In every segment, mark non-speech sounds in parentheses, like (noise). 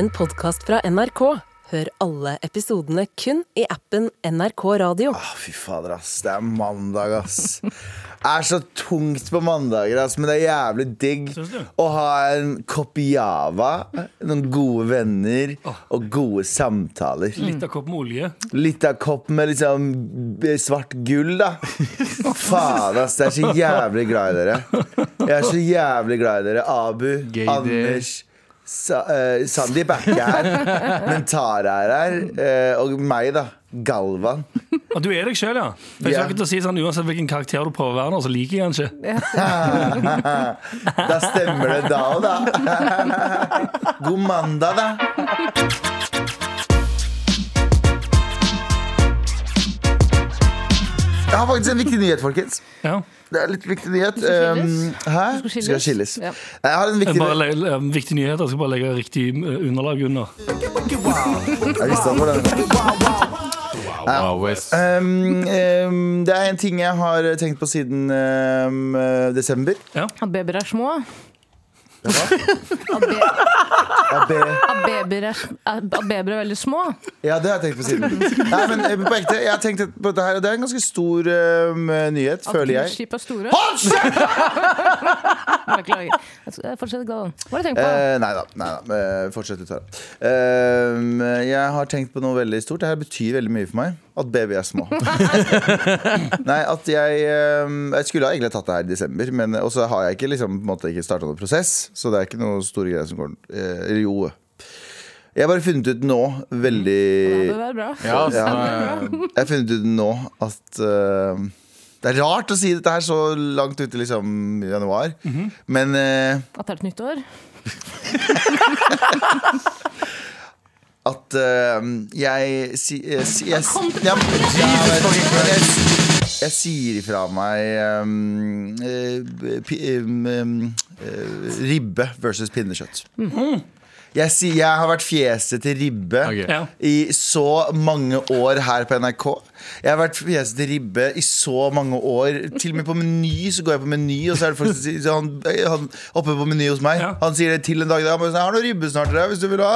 en podkast fra NRK. Hør alle episodene kun i appen NRK Radio. Ah, fy fader, ass. Det er mandag, ass. Det er så tungt på mandager, ass, men det er jævlig digg å ha en kopp java, noen gode venner og gode samtaler. Litt av kopp med olje. Litt av kopp med liksom svart gull, da. Fader, ass. Jeg er så jævlig glad i dere. Jeg er så jævlig glad i dere. Abu, Gay day. Anders. Sa, uh, Sandeep er ikke her, men Tara er her. Uh, og meg, da. Galvan. Og du er deg sjøl, ja. For jeg Ja. til å si sånn, Uansett hvilken karakter du prøver å være, så liker jeg den ikke. (laughs) Da stemmer det da òg, da. (laughs) God mandag, da. Jeg har faktisk en viktig nyhet, folkens. Ja. Det er litt viktig nyhet. skal skilles? Um, hæ? skal skilles? Skal skilles. Ja. Jeg har en viktig bare viktige. Jeg skal bare legge riktig eh, underlag under. Jeg visste hvor den Wow, West. um, um, Det er en ting jeg har tenkt på siden um, desember. desember. At babyer er små. At, (laughs) babyer er, veldig små. Ja, det har jeg tenkt på siden. Nei, men eh, på ekte, jeg har tenkt på dette her og Det er en ganske stor um, nyhet, føler jeg. Skip er store. Hold kjeft! (laughs) Beklager. Jeg skal- jeg fortsetter, Galvan. Hva har du tenkt på? Eh, nei da. Nei da. Eh, Fortsett, du, Tara. Eh, jeg har tenkt på noe veldig stort. Det her betyr veldig mye for meg. At baby er små. (laughs) nei, at jeg eh, Jeg skulle egentlig tatt det her i desember, men og så har jeg ikke liksom, på ikke starta noen prosess. Så det er ikke noen store greier som går eh, Eller jo. Jeg har bare funnet ut nå, veldig Det bør være bra. Ja, altså, Jeg har funnet ut nå at uh, Det er rart å si dette her så langt ute i liksom, januar, men uh, At det er et nytt år. (laughs) at uh, jeg si, jeg, si- jeg, jeg, jeg sier ifra meg um, uh, p, um, eh, ribbe versus pinnekjøtt. Jeg, sier, jeg har vært fjeset til ribbe okay. Ja. i så mange år her på NRK. Jeg har vært fjeset til ribbe i så mange år. Til og med på Meny så går jeg på Meny, og så er det folk som sier han, han oppe på Meny hos meg. Ja. Han sier det til en dag. Han bare sånn, Jeg har noe ribbe snart til deg, hvis du vil ha.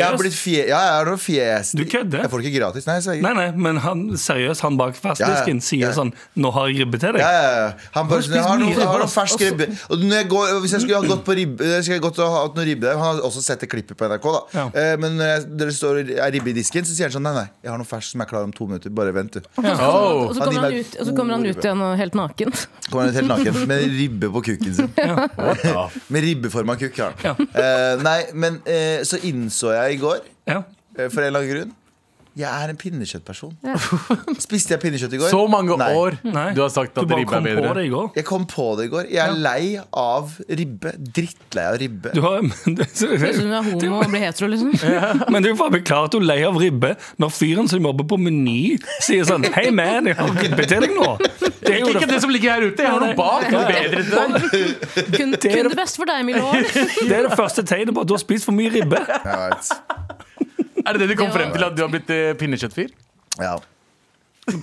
Jeg har blitt fje, ja, jeg har noe fjes. Du kødder? Jeg får det ikke gratis. Nei, jeg Nei, nei, men han, seriøst, han bak fastdisken Ja, ja. sier Ja. sånn 'Nå har jeg ribbe til deg'. Ja, ja, ja. Han bare Har du sånn, jeg har noe, jeg fersk ribbe. Og når jeg går, hvis jeg skulle ha gått på ribbe Jeg skulle gått og hatt noe ribbe der Han har også sett det klippet på NRK, da. Ja. Eh, Men når når står er ribbe i disken, så sier han sånn Nei, nei, jeg har noe ferskt som er klar om to minutter. Bare vent, du. Oh. Og så Han kommer han ut, og så kommer han ut igjen helt naken. Kommer han ut helt naken med ribbe på kukken sin. (laughs) Med ribbeforma kukk. Ja. Eh, nei, men eh, så innså jeg i går, Ja. eh, for en eller annen grunn Jeg er en pinnekjøttperson. (laughs) Spiste jeg pinnekjøtt i går? Så mange Nei. år Nei. du har sagt at ribbe er kom på bedre. det. Jeg kom på det i går. Jeg er lei av ribbe. Drittlei av ribbe. Du har, (laughs) men, det, ut som du er homo og blir hetero, liksom. (laughs) men du er faen meg at du er lei av ribbe når fyren som jobber på Meny, sier sånn 'Hei, man, jeg har ribbe til deg nå'. Det er jo Ikke det som ligger her ute. Jeg har noe bak. Noe bedre til deg. Kun, Det kun det- det beste for deg, Milo. Det er det første tegnet på at du har spist for mye ribbe. Jeg vet. Er det det du kom Det var- frem til, at du har blitt eh, pinnekjøttfyr? Ja.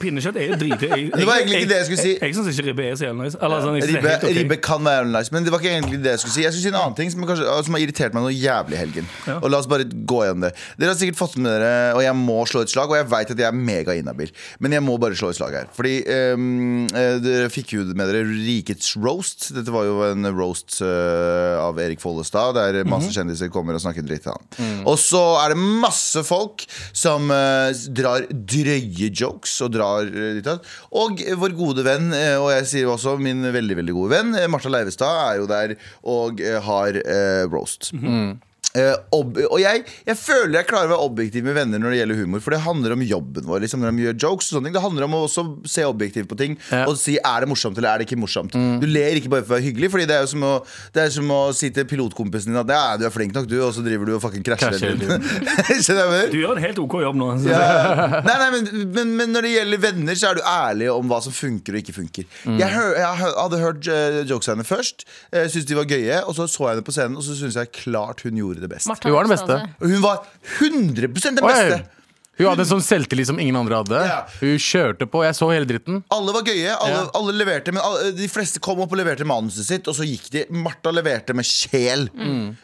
Pinnekjøtt er jo dritgøy. Det var egentlig ikke det jeg skulle si. Jeg, jeg syns ikke ribbe er så jævlig nice. Eller, sånn, Ribbe, okay. ribbe kan være nice, men det var ikke egentlig det jeg skulle si. Jeg skulle si en annen ting som, kanskje, som har irritert meg noe jævlig i helgen. Ja. Og la oss bare gå gjennom det. Dere har sikkert fått med dere, og jeg må slå et slag, og jeg veit at jeg er mega inhabil, men jeg må bare slå et slag her. Fordi eh, dere fikk jo med dere Rikets roast. Dette var jo en roast uh, av Erik Follestad, der masse kjendiser kommer og snakker dritt til han. Og så er det masse folk som uh, drar drøye jokes og drar dit. og vår gode venn, eh, og jeg sier også min veldig veldig gode venn, eh, Martha Leivestad, er jo der og eh, har eh, roast. Mm. Og jeg, jeg føler jeg klarer å være objektiv med venner når det gjelder humor. For det handler om jobben vår. Liksom, når de gjør jokes og sånne ting Det handler om å også se objektivt på ting Ja. og si er det morsomt eller er det ikke morsomt. Du ler ikke bare for å være hyggelig, Fordi det er jo som å, det er som å si til pilotkompisen din at ja, du er flink nok, du, og så driver du og fucking krasjer. (laughs) Du gjør en helt OK jobb nå. Ja. Nei, nei, men, men, men når det gjelder venner, så er du ærlig om hva som funker og ikke funker. Jeg, hør, jeg hadde hørt uh, jokesene først, uh, syntes de var gøye, og så så jeg det på scenen, og så syns jeg klart hun gjorde det best. Martha Du var den beste. Hun var 100% det Oi. Hun hadde en sånn selvtillit som ingen andre hadde. Ja. Hun kjørte på. Jeg så hele dritten. Alle var gøye, alle, Ja. alle leverte Men alle, de fleste kom opp og leverte manuset sitt Og så gikk de, Martha leverte med sjel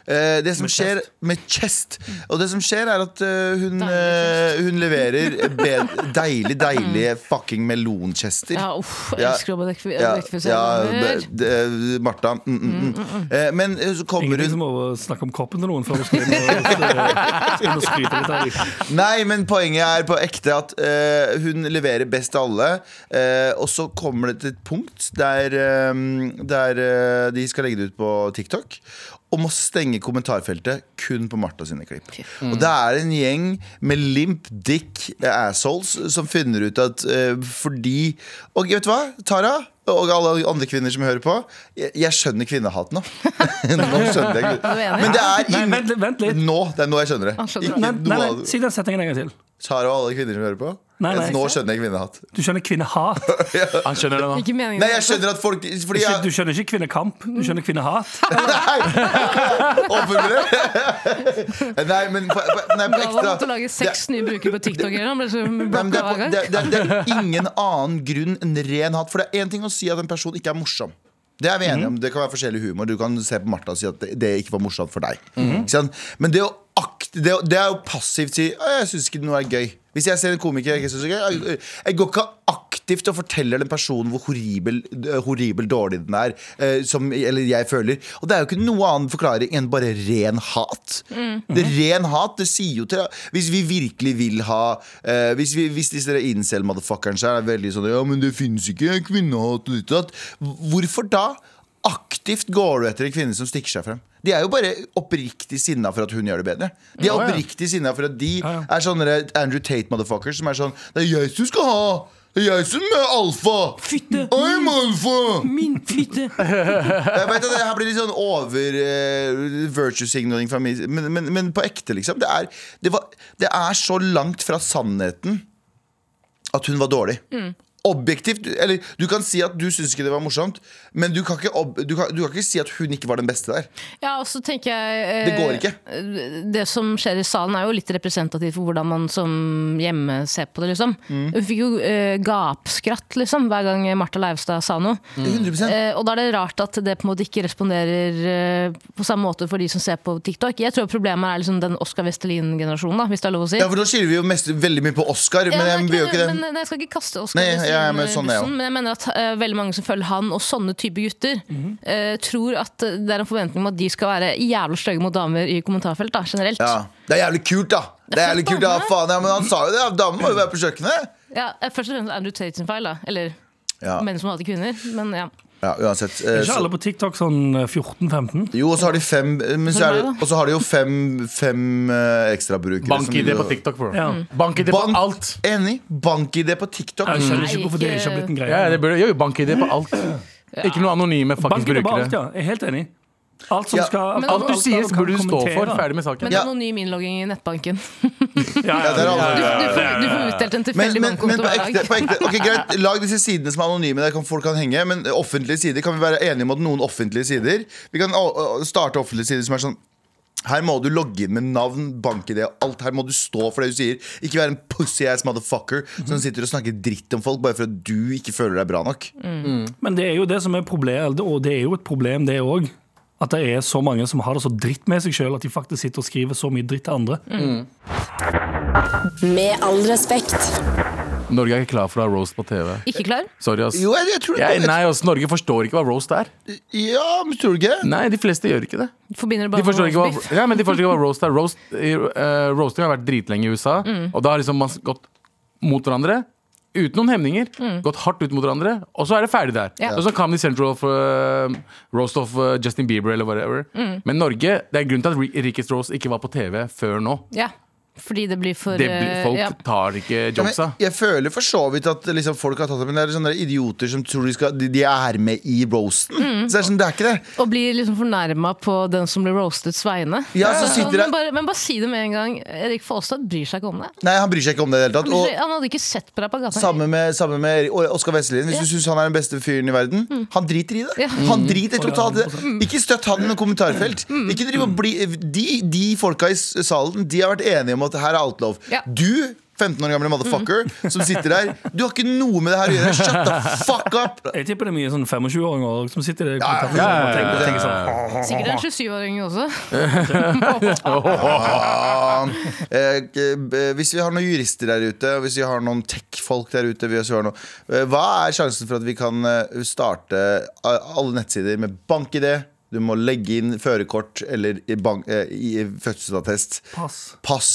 Eh, Det som skjer Med chest Og det som skjer er at eh, hun, eh, hun leverer be- Deilig, deilige fucking melonchester Ja, uff, jeg Ja. elsker å Ja, objektifisere ja, damer. be- det- Martha mm, mm, mm. Eh, Men eh, så kommer Ingenting hun som å snakke om koppen til noen før hun skal inn og, skal (laughs) inn og skryte litt av. Nei, men poenget er på ekte at eh, hun leverer best av alle. eh, og så kommer det til et punkt der, eh, der eh, de skal legge det ut på TikTok. Og må stenge kommentarfeltet kun på Martha sine klipp. Og det er en gjeng med limp dick assholes som finner ut at eh, fordi Og vet du hva, Tara? Og alle andre kvinner som hører på. Jeg, jeg skjønner kvinnehat nå. (laughs) nå skjønner jeg? Men det er Nei, vent, litt- vent litt. Nå, det er nå jeg skjønner det. Ikke Nei, nei, nei, si den setningen en gang til. Sara og alle kvinner som hører på. Nei, nei. Nå skjønner jeg kvinnehat. Du skjønner kvinnehat. (laughs) Han skjønner det nå. Ikke meningen. Nei, jeg skjønner at folk Fordi jeg Du skjønner ikke kvinnekamp, du skjønner kvinnehat. (laughs) Nei! Omformulert. (laughs) Nei, men på, på, nei, på Galvan ekte måtte lage seks nye brukere på TikTok. Han ble så Nei, men blokka det, er hver på, gang. det, det, det er ingen annen grunn enn ren hat. For det er én ting å si at en person ikke er morsom. Det er vi enige om. Det kan være forskjellig humor. Du kan se på Martha og si at det, det ikke var morsomt for deg. Ikke sant? Men det å, det, det er jo passivt si at Jeg syns ikke noe er gøy. Hvis jeg ser en komiker jeg ikke syns er gøy, jeg, jeg går ikke aktivt og forteller den personen hvor horribel, horribel dårlig den er. eh, som, eller jeg føler. Og det er jo ikke noe annen forklaring enn bare ren hat. Det er ren hat, det sier jo til Hvis vi virkelig vil ha eh, Hvis, vi, hvis disse incel-motherfuckerne er veldig sånn Ja, men det finnes ikke kvinnehat og ditt og datt. Hvorfor da? Aktivt går du etter en kvinne som stikker seg frem. De er jo bare oppriktig sinna for at hun gjør det bedre. De er Ja, ja. oppriktig sinna for at de Ja, er sånne Andrew Tate-motherfuckers som er sånn Det er jeg som skal ha! Det er jeg som er alfa! Fytte! I'm alfa! Min fytte! (laughs) Jeg vet at det her blir litt sånn over uh, virtue signaling fra min men, men, men på ekte, liksom. Det er, det, var, det er så langt fra sannheten at hun var dårlig. Objektivt, eller Du kan si at du syns ikke det var morsomt, men du kan, ikke, du, kan, du kan ikke si at hun ikke var den beste der. Ja, og så tenker jeg eh, Det går ikke. Det som skjer i salen, er jo litt representativt for hvordan man som hjemme ser på det. liksom Mm. Hun fikk jo eh, gapskratt liksom hver gang Martha Leivstad sa noe. 100% Eh, og da er det rart at det på en måte ikke responderer eh, på samme måte for de som ser på TikTok. Jeg tror problemet er liksom den Oscar Vestelin-generasjonen, hvis det er lov å si. Ja, for Nå skiller vi jo mest, veldig mye på Oscar, men Ja, jeg vi gjør ikke det. Men, nei, jeg skal ikke kaste Oscar. Nei, Vestelin ja, men sånn er jeg bussen, men jeg mener at uh, veldig mange som følger han og sånne type gutter, eh, tror at det er en forventning om at de skal være jævlig stygge mot damer i kommentarfelt, da, generelt. Ja, Det er jævlig kult, da! Det er jævlig kult, da, faen, ja, Men han sa jo det! Damer må jo være på kjøkkenet! Ja, eh, først og fremst Andrew Tate sin feil, da. Eller Ja, menn som hater kvinner. Men ja. Ja uansett. Er eh, ikke alle på TikTok sånn eh, 14-15? Jo, og så har de fem men så er det. Og så har de jo fem, fem uh, ekstrabrukere. Bank-ID på TikTok, bro. Ja. Bank-ID på Bank- alt. Enig. Bank-ID på TikTok. Jeg skjønner ikke hvorfor det ikke har blitt en greie. Ja, det burde, jo, bank-ID på alt. Ikke noe anonyme fuckings er bare brukere. alt, ja. Jeg er helt enig. Alt som Ja. skal Men Alt du sier, burde du stå for. Ferdig med saken. Men anonym innlogging i nettbanken. (laughs) Ja, Ja, Du, ja, du, ja, får, du får utdelt en tilfeldig bankkonto hver dag. på ekte greit, (laughs) Lag disse sidene som er anonyme. Der kan folk kan henge Men offentlige sider kan vi være enige om at noen offentlige sider Vi kan starte offentlige sider som er sånn her må du logge inn med navn, bank-ID og alt. Her må du stå for det du sier. Ikke være en pussy-ass motherfucker som sitter og snakker dritt om folk bare for at du ikke føler deg bra nok. Men det er jo det som er problemet, og det er jo et problem, det òg. At det er så mange som har det så dritt med seg sjøl at de faktisk sitter og skriver så mye dritt til andre. Med all respekt. Norge er ikke klar for å ha roast på TV. Ikke klar? Sorry, ass. Jo, jeg, jeg tror det Jeg, nei, ass, Norge forstår ikke hva roast er. Ja, men tror du ikke? Nei, de fleste gjør ikke det. Forbinder det De bare forstår ikke hva, ja, men de forstår ikke hva roast er. (laughs) Roast, uh, roasting har vært dritlenge i USA, og da har liksom man gått mot hverandre. Uten noen hemninger. Gått hardt ut mot hverandre, og så er det ferdig der. Yeah. Og så Comedy Central for uh, roast of uh, Justin Bieber eller whatever. Men Norge, det er grunnen til at Ri- Rose ikke var på TV før nå. Ja, fordi det blir for Det blir, folk ja. tar ikke Ja, men jeg føler for så vidt at liksom, folk har tatt det Men det er sånne idioter som tror de, skal, de, de er med i roasten. Så det er sånn, det er ikke det. Og blir liksom fornærma på den som blir roastet vegne. Ja, så sitter det- men, bare, men bare si det med en gang. Erik Follestad bryr seg ikke om det. Nei, han bryr seg ikke om det i det hele Han, tatt. Og han hadde ikke sett på deg på gata. Sammen med, sammen med Oskar Vestelin. Hvis Ja. du syns han er den beste fyren i verden, han driter i det. Ja. Han driter totalt i det. Ikke støtt han i noe kommentarfelt. Ikke driv og bli, de, de folka i salen De har vært enige om at det her er alt lov. Ja. Du 15 år gamle motherfucker som sitter der. Du har ikke noe med det her å gjøre. Shut the fuck up! Jeg tipper det er mye sånn 25-åringer som sitter der. Ja, ja, ja, og tenker, tenker sånn Sikkert en 27-åring også. Ah, eh, eh, hvis vi har noen jurister der ute, og hvis vi har noen tech-folk der ute hvis vi har noe, eh, Hva er sjansen for at vi kan eh, starte alle nettsider med bank-ID? Du må legge inn førerkort eller i bank, eh, i fødselsattest. Pass. Pass.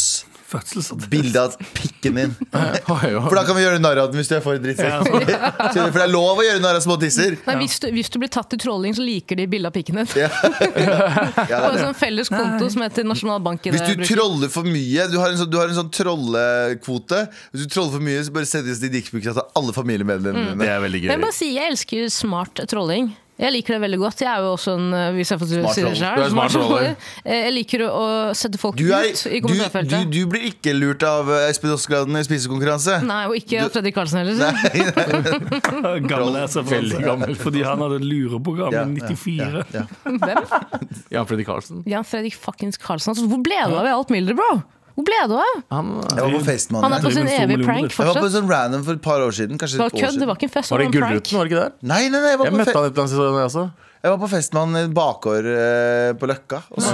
Fødselsattest. Bilde av pikken din. (laughs) For da kan vi gjøre narr av den hvis du er for drittsekk. (laughs) For det er lov å gjøre narr av små tisser. Nei, hvis, du, hvis du blir tatt i trolling, så liker de bilde av pikken din. Ja. (laughs) Ja, det På er en sånn felles konto som heter Nasjonalbanken. Hvis du troller for mye Du har en sånn, du har en sånn trollekvote. Hvis du troller for mye, så bare sendes de dickpics til alle familiemedlemmene Det dine. er veldig Men jeg gøy. bare si, jeg elsker smart trolling. Jeg liker det veldig godt. Jeg er jo også en eh, hvis jeg får si det selv, smart troller. Eh, Jeg liker å sette folk Du, er, ut i du, du, du blir ikke lurt av eh, Espen Aasgaarden i spisekonkurranse. Nei, og ikke du, Fredrik Karlsen heller. så. (laughs) Gammel er så Veldig gammel. Fordi han hadde lureprogram Ja, i ja, 94. ja, ja. Hvem? (laughs) Jan Fredrik Karlsen. Jan Fredrik fuckings Karlsen. Altså, hvor ble det av i alt Mildred, bro? Hvor ble du av? Han, Jeg var på fest Han er på sin evige prank fortsatt. Jeg var på sånn random for et par år siden. Kanskje Det var kødd, det siden. var ikke en fest, var det det en prank. Gullruten, var det ikke der? Nei, nei, nei, jeg var Jeg på, møtte han et eller annet sted, jeg også. jeg var på fest med han i bakgård eh, på Løkka. Og så,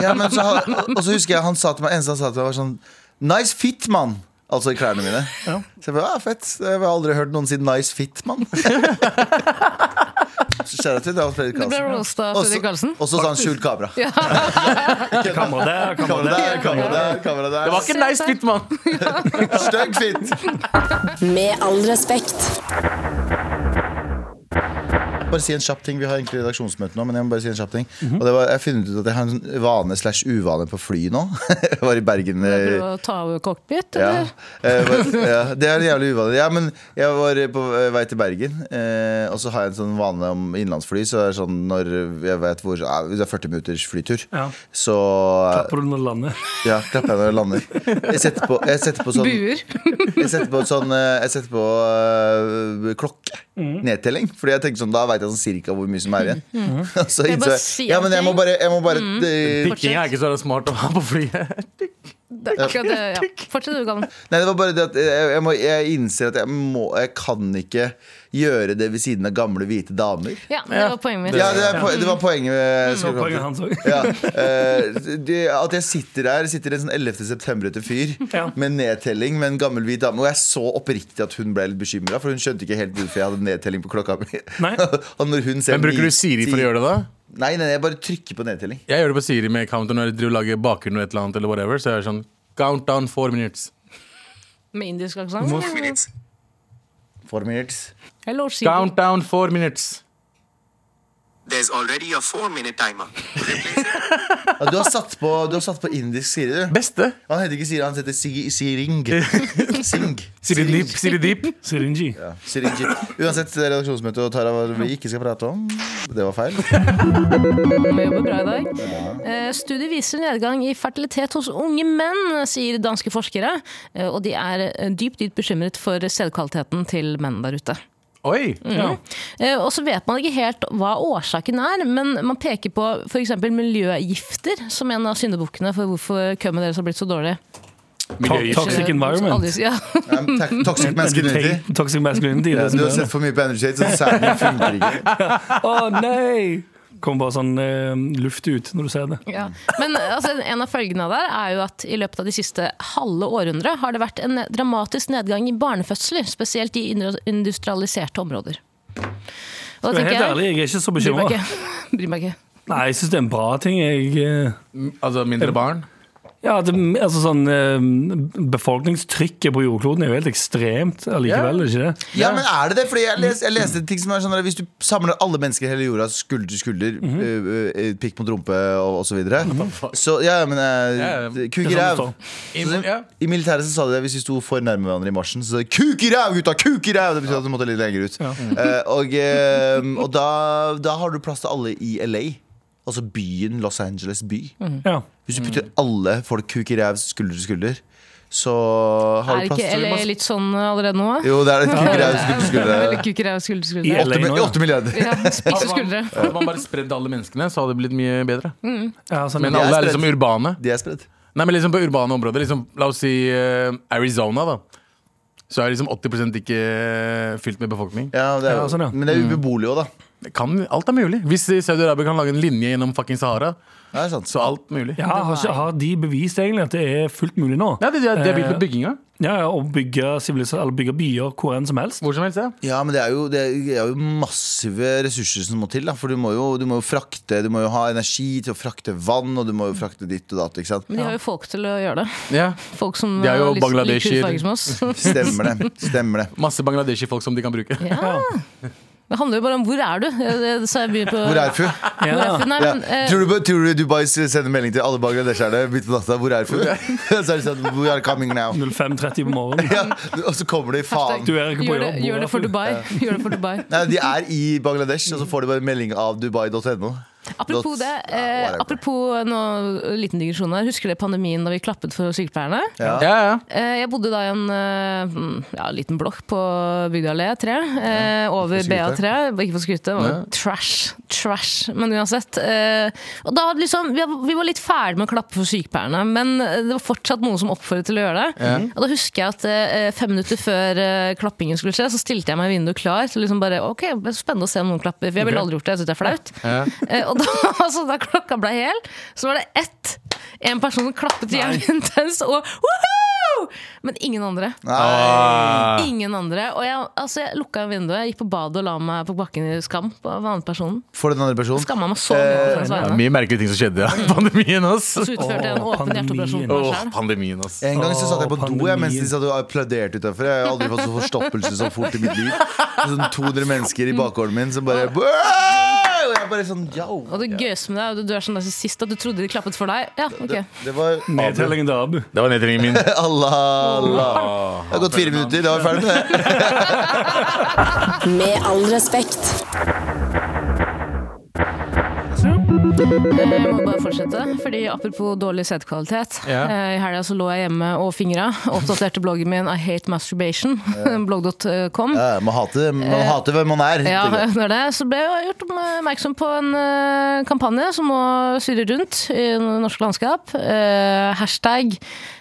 ja, så, Og så husker jeg han sa til meg eneste han sa til meg var sånn Nice fit, mann. Altså i klærne mine. Så jeg bare, ah, fett Jeg har aldri hørt noen si 'nice fit', mann. (laughs) Det til Dag var Fredrik Du ble Karlsen. roasta av Og Fredrik så- Karlsen? Og så sa han 'skjult kamera'. Kamera der, kamera Kamera der. der, kamera der, Det var ikke en nice fit, mann! (laughs) Stygg fit. Med all respekt. Bare si en kjapp ting. Vi har egentlig redaksjonsmøte nå, men jeg må bare si en kjapp ting. Og det var, Jeg har funnet ut at jeg har en vane slash uvane på fly nå. (laughs) jeg var i Bergen eh, Prøve å ta over cockpit, Ja, eller? eh, (laughs) ja, det er en jævlig uvane. Ja, men jeg var på eh, vei til Bergen, eh, og så har jeg en sånn vane om innenlandsfly. Så det er sånn når jeg vet hvor det er 40 minutters flytur, Ja. så Klapper du når du lander? ja, klapper jeg når jeg lander. Jeg setter på, jeg setter på sånn Buer. Jeg setter på, sånn, eh, jeg setter på eh, klokke. Nedtelling. Fordi jeg tenker sånn, da veit jeg sånn cirka hvor mye som er igjen. Mm. (laughs) så innså jeg ja, men jeg må bare, jeg må bare mm. Pikking er ikke så smart å ha på flyet. (laughs) Det det, ja. Fortsett du, Gallen. Nei, det var bare det at jeg, jeg, må, jeg innser at jeg må Jeg kan ikke gjøre det ved siden av gamle, hvite damer. Ja, det var poenget mitt. Ja, det, er, det var poenget. med- Det var poenget hans òg. Ja, (laughs) Uh, at jeg sitter der Sitter en sånn 11. september-ete fyr Ja. med nedtelling med en gammel hvit dame. Og jeg så oppriktig at hun ble litt bekymra, for hun skjønte ikke helt hvorfor jeg hadde nedtelling på klokka mi. Nei. (laughs) og når hun ser Men bruker du Siri for å gjøre det, da? Nei, nei, jeg bare trykker på nedtelling. Jeg gjør det på Siri med counter når jeg driver og lager bakgrunn og et eller annet. Eller whatever, så jeg er sånn Countdown four minutes. Med indisk aksent. Four minutes. Hello, Siri. Countdown four minutes. There's already a four minute timer. Ja, du, har satt på, du har satt på indisk Siri, du. Beste. Han heter ikke Siri, han heter Sig Siring. (laughs) Sing. Siri Deep. Siri Deep. Syringi. Ja, Siringi. Uansett, redaksjonsmøte og Tara, hva vi ikke skal prate om. Det var feil. Vi jobber bra i dag. Eh, Studiet viser nedgang i fertilitet hos unge menn, sier danske forskere. Eh, Og de er eh, dypt, dypt bekymret for sædkvaliteten til menn der ute. Oi! Ja. Eh, Og så vet man ikke helt hva årsaken er, men man peker på f.eks. miljøgifter som en av syndebukkene for hvorfor kømmen deres har blitt så dårlig. Toxic environment. aldri- Ja. Um, toxic (laughs) masculinity. Toxic masculinity. Ja, du har sett for mye på Energy Hate, så sæden funker ikke. (laughs) Å nei! Kommer bare sånn eh, luft ut når du ser det. Ja. Men altså, en av følgene av det er jo at i løpet av de siste halve århundret har det vært en dramatisk nedgang i barnefødsler, spesielt i industrialiserte områder. Og da Jeg er helt ærlig, jeg er ikke så bekymra. (laughs) Bryr meg ikke. Nei, jeg syns det er en bra ting. Jeg, eh, Altså mindre barn. Ja, det, altså sånn eh, Befolkningstrykket på jordkloden er jo helt ekstremt allikevel, er ikke det? Ja, men er det det? Fordi jeg, les, jeg leste ting som er sånn at Hvis du samler alle mennesker i hele jorda skulder til skulder, Mhm. øh, uh, pikk mot rumpe og osv. Så, videre så ja, men uh, Ja, ja. Kuk i er ræv. sånn I, I militæret så sa de det hvis vi sto for nærme hverandre i marsjen. Så sa de 'kuk i ræv, gutta! Kuk i ræv!' Det betyr at du måtte litt lenger ut. Eh, og uh, og da, da har du plass til alle i LA. Altså byen Los Angeles by. Ja. Hvis du putter alle folk kuk i ræv skulder til skulder, så har Er du plass ikke LA litt sånn allerede nå? Jo, det er litt Kuk i ræv skulder til skulder. er til I skulder. Åtte nå, ja. 8 milliarder. Ja, spisse skuldre. Hadde man bare spredd alle menneskene, så hadde det blitt mye bedre. Ja, sånn, Men er alle er spredt. liksom urbane. De er spredd. Nei, men liksom på urbane områder, liksom, la oss si uh, Arizona, da. Så er liksom 80 ikke eh, fylt med befolkning. Ja, det er, Ja, sånn, ja. Men det er ubeboelig òg, da. Det Kan, alt er mulig. Hvis Saudi-Arabia kan lage en linje gjennom fucking Sahara, det er så alt mulig. Ja, har, ikke, har de bevist egentlig at det er fullt mulig nå? Ja, de, de, de har begynt Eh, med bygginga. Ja, ja, og bygge, bygge byer hvor enn som helst. Hvor som helst, ja. Ja, men det er, jo, det er jo massive ressurser som må til. Da. For du må, jo, du må jo frakte Du må jo ha energi til å frakte vann, og du må jo frakte ditt og datt. Ikke sant? Men de har jo folk til å gjøre det. ja. Folk som De er jo har litt hudfarge som oss. Stemmer det. Stemmer det. Masse bangladeshi-folk som de kan bruke. Ja. (laughs) Det handler jo bare om hvor er du? Så jeg begynner på Hvor er Fu? Hvor er du? Nei, Ja. men, eh, Tror, du, tror du Dubai sender melding til alle bangladesjerne midt på natta? Hvor er Fu? (laughs) Så er det sånn We are coming now. 05.30 på morgenen. (laughs) Ja, og så kommer de faen. Du er ikke på gjør, det, gjør det for Dubai. Gjør det for Dubai. Nei, de er i Bangladesh, og så får de bare melding av dubai.no. Apropos det, eh, apropos nå, liten digresjon her. Husker dere pandemien da vi klappet for sykepleierne? Ja. Ja, ja. Eh, Jeg bodde da i en eh, ja, liten blokk på Bygdøy allé 3, eh, over. BA3. Ikke for skryte, trash. Trash. Men uansett. eh, Og da liksom, vi var- vi var litt ferdig med å klappe for sykepleierne, men eh, det var fortsatt noen som oppfordret til å gjøre det. Og da husker jeg at eh, fem minutter før eh, klappingen skulle skje, så stilte jeg meg i vinduet klar Så liksom bare Ok, spennende å se om noen klapper, for jeg ville aldri gjort det. Jeg synes det er flaut. Ja. Eh, Og da, (laughs) altså, da klokka ble hel, så var det ett En person som klappet jævlig intenst, og woohoo! Men ingen andre. Nei. Ingen andre. Og jeg, altså, jeg lukka vinduet, jeg gikk på badet og la meg på bakken i skam på den andre personen. For den andre personen. Skamma meg så mye Ja, mye merkelige ting som skjedde. Ja. Pandemien, ass. Så utførte jeg en åpen hjerteoperasjon pandemien. Åh, pandemien, ass. En gang så satt jeg på Åh, do jeg, mens de satt og applauderte utafor. Jeg har aldri fått så forstoppelse så fort i mitt liv. Sånn 200 mennesker i bakgården min som bare Og jeg bare sånn yo. Og det gøyeste med deg, og du er sånn der sist at du trodde de klappet for deg. Ja, ok. Det var Nedtellingen til Abu. Det var nedtellingen min. (laughs) Allah, Allah. Det har gått fire minutter, da var vi ferdig med det. (laughs) Med all respekt. Eh, Jeg må bare fortsette, fordi apropos dårlig sædkvalitet. Ja. eh, I helga så lå jeg hjemme og fingra. Oppdaterte bloggen min I hate masturbation. Blogg.com. Ja, man hater, man hater hvem man er. Ja, det er det. Så ble jeg gjort oppmerksom på en eh, kampanje som må surre rundt i det norske landskap. Eh, hashtag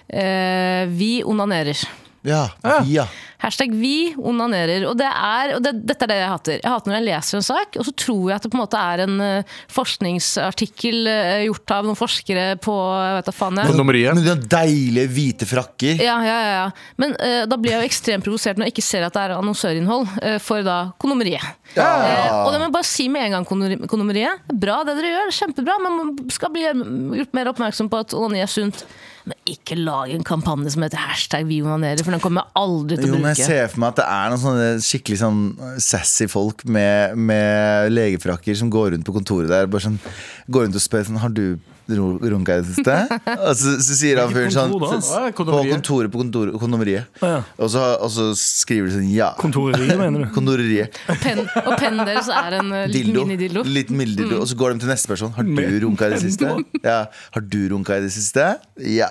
eh, vi onanerer. Ja, ja. Hashtag vi onanerer. Og, det er, og det, dette er det jeg hater. Jeg hater når jeg leser en sak, og så tror jeg at det på en måte er en eh, forskningsartikkel eh, gjort av noen forskere på jeg vet da faen jeg. Men de har deilige hvite frakker. Ja, ja, ja, ja. Men uh, da blir jeg jo ekstremt provosert når jeg ikke ser at det er annonsørinnhold uh, for da kondomeriet. Eh, og det må jeg bare si med en gang, kondomeri- kondomeriet. Bra det dere gjør, kjempebra, men man skal bli gjort mer oppmerksom på at onani er sunt. Men ikke lag en kampanje som heter hashtag vi onanerer, for den kommer jeg aldri til å Jo, å men jeg ser for meg at det er noen sånne skikkelig sånn sassy folk med, med legefrakker som går rundt på kontoret der Bare sånn, går rundt og spør sånn Har du runka i det siste? (laughs) Og så, så sier han fyren sånn På kontoret på kontor, kondomeriet. Ja. Og, så, og så skriver de sånn ja. Kontoreriet, mener du? (laughs) Kontoreriet. Og pennen deres er en liten Dildo. minidildo. Liten milddildo. Og så går de til neste person. Har du runka i det siste? Ja. Har du runka i det siste? Ja.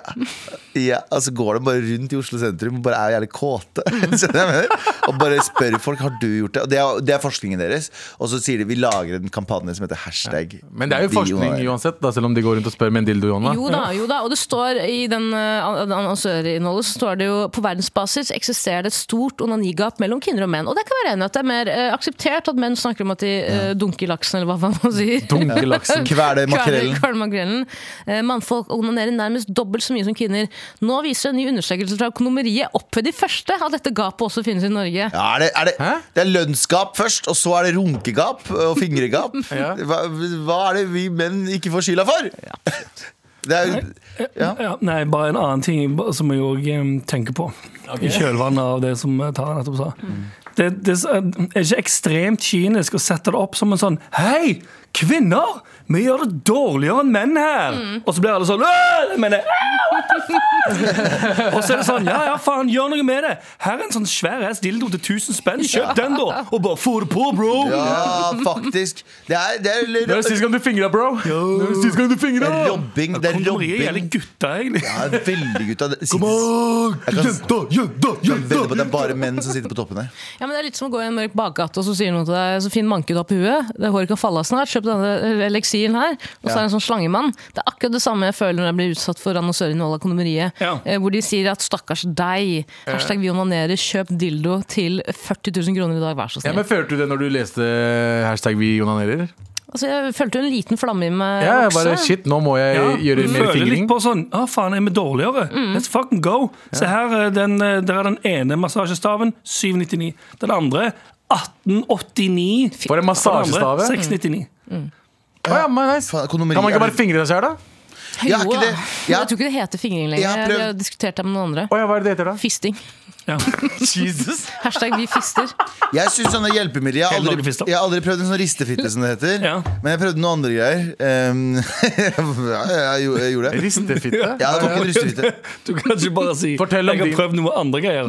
ja. Og så går de bare rundt i Oslo sentrum og bare er jævlig kåte. (laughs) Mener? Og bare spør folk har du gjort det. Og det er, det er forskningen deres. Og så sier de vi lager en kampanje som heter hashtag. Men det er jo forskning uansett, da, selv om de går rundt og spør med en dildo i hånda. Jo da, jo da, og det står i den uh, annonsørinnholdet så står det jo på verdensbasis eksisterer det et stort onanigap mellom kvinner og menn. Og det kan være enig at det er mer uh, akseptert at menn snakker om at de uh, dunker laksen, eller hva man sier. Dunker laksen. Kveler makrellen. Eh, Mannfolk onanerer nærmest dobbelt så mye som kvinner. Nå viser en ny undersøkelse fra Økonomeriet opp ved de første at dette gapet også finnes i Norge. Ja, er det, er det, det er lønnsgap først, og så er det runkegap og fingregap. (laughs) Ja. hva, hva er det vi menn ikke får skylda for? Det er ja. Ja, nei, bare en annen ting som jeg òg tenker på. I kjølvannet av det som Tara nettopp sa. Det, det er ikke ekstremt kynisk å sette det opp som en sånn Hei, kvinner! Vi gjør det dårligere enn menn her! Og så blir alle sånn «Åh, Men det, (laughs) Og så er det sånn, ja ja, faen, gjør noe med det. Her er en sånn svær ass dildo til 1000 spenn. Kjøp den, da! Og bare få det på, bro! Ja, faktisk. Det er, det er, Når er det sist gang du fingra, bro? Når er det sist gang du det fingra? er robbing. Det er Kondomeriet gjelder robbing. gutta, egentlig. Ja, veldig, gutta. Det-! Jeg kan- Jenta, jenta, jenta! det er bare menn som sitter på toppen her. Ja, men Det er litt som å gå i en mørk bakgate og så sier noen til deg så fin manke du har på huet. Det håret kan falle av snart. Kjøp denne eliksiren her. Og så Ja. er det en sånn slangemann. Det er akkurat det samme jeg føler når jeg blir utsatt for annonsører i Nåla kondomeriet. Ja. eh, Hvor de sier at stakkars deg, hashtag vi onanerer, kjøp dildo til 40 000 kroner i dag, vær så Ja, men Følte du det når du leste hashtag vi onanerer? Altså, jeg følte en liten flamme i meg Ja, jeg bare shit, nå må jeg Ja, gjøre mer fingring. føler litt på sånn Å, faen, er vi dårligere? Let's fucking go. Se her, eh, den, eh, der er den ene massasjestaven. 799. Den andre 1889. For andre, massasjestave? 699. Å ja, men nice. Kan man ikke bare fingre seg her, da? Ja, er Jo ikke det- Ja. Jeg tror ikke det heter fingring lenger. Jeg har Jeg har diskutert det med noen andre. Oh, ja, hva er det det heter, da? Fisting. Ja. (laughs) Jesus Hashtag vi fister. Jeg synes sånne hjelpemidler Jeg har aldri, jeg har aldri prøvd en sånn ristefitte, som det heter. Ja. Men jeg prøvde noen andre greier. Um, (laughs) ja, jeg, gjorde- jeg gjorde det. Ristefitte? Ja, det var ikke en ristefitte. (laughs) Du kan ikke bare si Fortell om Jeg har din. prøvd noe andre greier.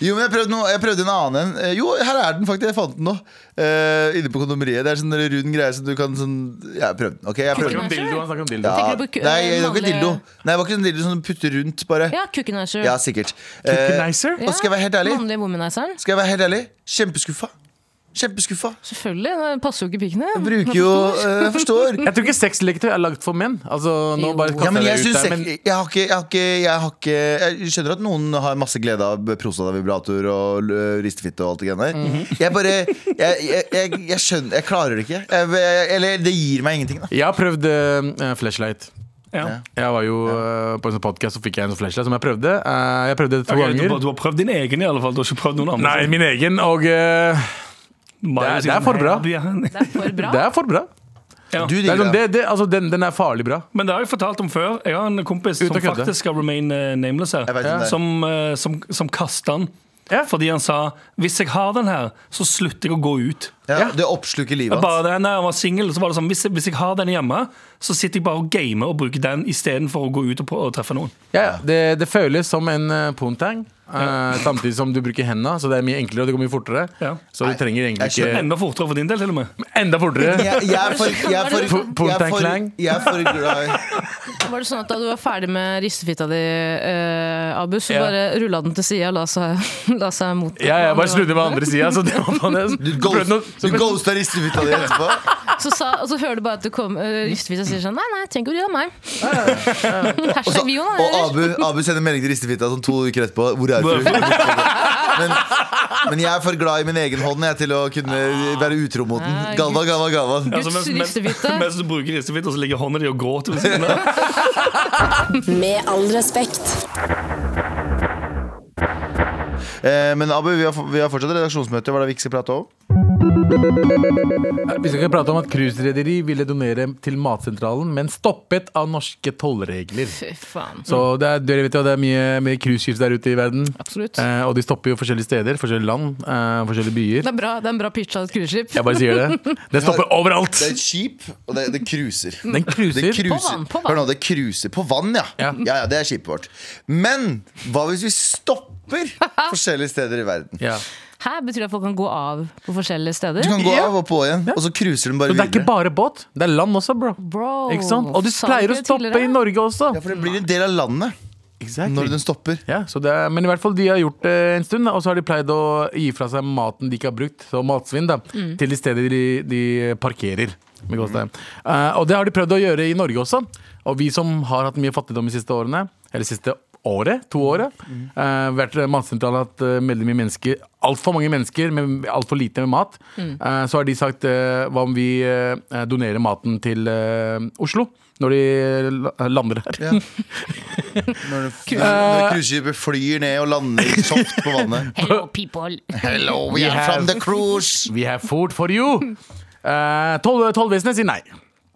Jo, men jeg prøvde, noe, jeg prøvde en annen en. Eh, Jo, her er den faktisk. Jeg fant den nå. Eh, inne på kondomeriet. Det er sånn rund greie som du kan sånn jeg prøvde den. Ok, jeg prøvde den. dildo, han snakker om dildo. Ja, Tenker du på ku- nei, det var ikke vanlig- dildo. Nei, det var ikke sånn dildo som du putter rundt, bare. Ja, Cookinizer. Ja, sikkert. Eh, og skal jeg være helt ærlig? Skal jeg være helt ærlig? Kjempeskuffa. Kjempeskuffa. Selvfølgelig. Det passer jo ikke pikkene. Jeg bruker jo eh, Jeg forstår. Jeg tror ikke sexleketøy er lagd for menn. Altså, nå bare Ja, men jeg, jeg ut der, men jeg, har ikke, jeg, har ikke, jeg har ikke Jeg skjønner at noen har masse glede av prostatavibrator og øh, ristefitte og alt det greiene der. -hmm. Jeg bare jeg, jeg, jeg, jeg skjønner Jeg klarer det ikke. Jeg, jeg, eller det gir meg ingenting, da. jeg har prøvd uh, flashlight. Ja. Jeg var jo eh, på en sånn podcast så fikk jeg en sånn flashlight som jeg prøvde. Eh, jeg prøvde det to okay, du, ganger. har- du har prøvd din egen, i alle fall. Du har ikke prøvd noen andre. Nei, min egen. Og eh, Mario det er- det er for bra. Det er for bra. det er for bra. Ja. Du Det er sånn, det. det, altså, den, den er farlig bra. Men det har jeg fortalt om før. Jeg har en kompis Uten som faktisk skal remain eh, nameless her. Om det. Som, eh, som, som kasta den. Ja. Fordi han sa hvis jeg har den her, så slutter jeg å gå ut. Ja, det oppsluker livet hans. det, når jeg var singel, så var det sånn hvis, jeg- hvis jeg har den hjemme, så sitter jeg bare og gamer og bruker den istedenfor å gå ut og, og treffe noen. Ja, ja. det, det føles som en uh, poontang. Eh, samtidig som du bruker hendene, så det er mye enklere og det går mye fortere. Ja. Så du trenger egentlig ikke Enda fortere for din del, til og med. Enda fortere. Jeg, jeg er for, (laughs) jeg er for, jeg er for, jeg er for glad (laughs) Var det sånn at da du var ferdig med ristefitta di, uh, Abu, så Ja. bare rulla den til sida og la seg, (laughs) la seg mot Ja, jeg bare snudde med andre sida. Så det var på. Du, ghost, noe- så du ghosta ristefitta di etterpå. Så sa, og så hører du bare at du kom, uh, ristefitta sier sånn Nei, nei, tenk å bry deg om meg. Hashtag vi og. Abu, Abu sender melding til ristefitta sånn to uker etterpå. Hvor er du? Men, men jeg er for glad i min egen hånd jeg, til å kunne være utro mot den. Galva, galva, galva. Altså, mens, mens, mens du bruker ristefitte, så ligger hånda di og gråter ved siden av. (laughs) Med all respekt. Eh, men Abu, vi har, vi har fortsatt redaksjonsmøte. Hva er det vi ikke skal prate om? Vi skal ikke prate om at cruiserederi ville donere til Matsentralen, men stoppet av norske tollregler. Fy faen. Så det er, dere vet jo, det er mye, mye cruiseskip der ute i verden. Absolutt. Eh, og de stopper jo forskjellige steder, forskjellige land, eh, forskjellige byer. Det er bra, det er en bra pitch av et cruiseskip. Jeg bare sier det. Det stopper overalt! Det er et skip, og det, det cruiser. Den Det cruiser. På vann, på vann. Hør nå, det cruiser på vann, ja. Ja. ja. Ja, Det er skipet vårt. Men hva hvis vi stopper (laughs) forskjellige steder i verden? Ja. Her betyr det at folk kan gå av på forskjellige steder. Du kan gå Ja. av og på igjen, og så cruiser den bare Så det er ikke videre. bare båt, det er land også, bro. Bro, Ikke sant? Og de sa du pleier å ikke stoppe tidligere? i Norge også. Ja, For det blir en del av landet Exactly. når den stopper. Ja, så det er, men i hvert fall de har gjort det en stund, da, og så har de pleid å gi fra seg maten de ikke har brukt, så matsvinn, da, til de steder de, de parkerer. Med gåstegn. Eh, og det har de prøvd å gjøre i Norge også. Og vi som har hatt mye fattigdom de siste årene, eller siste året, to året, eh, vært matsentral hatt uh, veldig mye mennesker, altfor mange mennesker med altfor lite med mat, eh, så har de sagt eh, hva om vi eh, donerer maten til eh, Oslo? Når de lander her. Ja. (laughs) Når cruiseskipet flyr ned og lander soft på vannet. (laughs) Hello, people. Hello, we We are from have- the cruise. We have food for you! Uh, Toll, tollvesenet sier nei.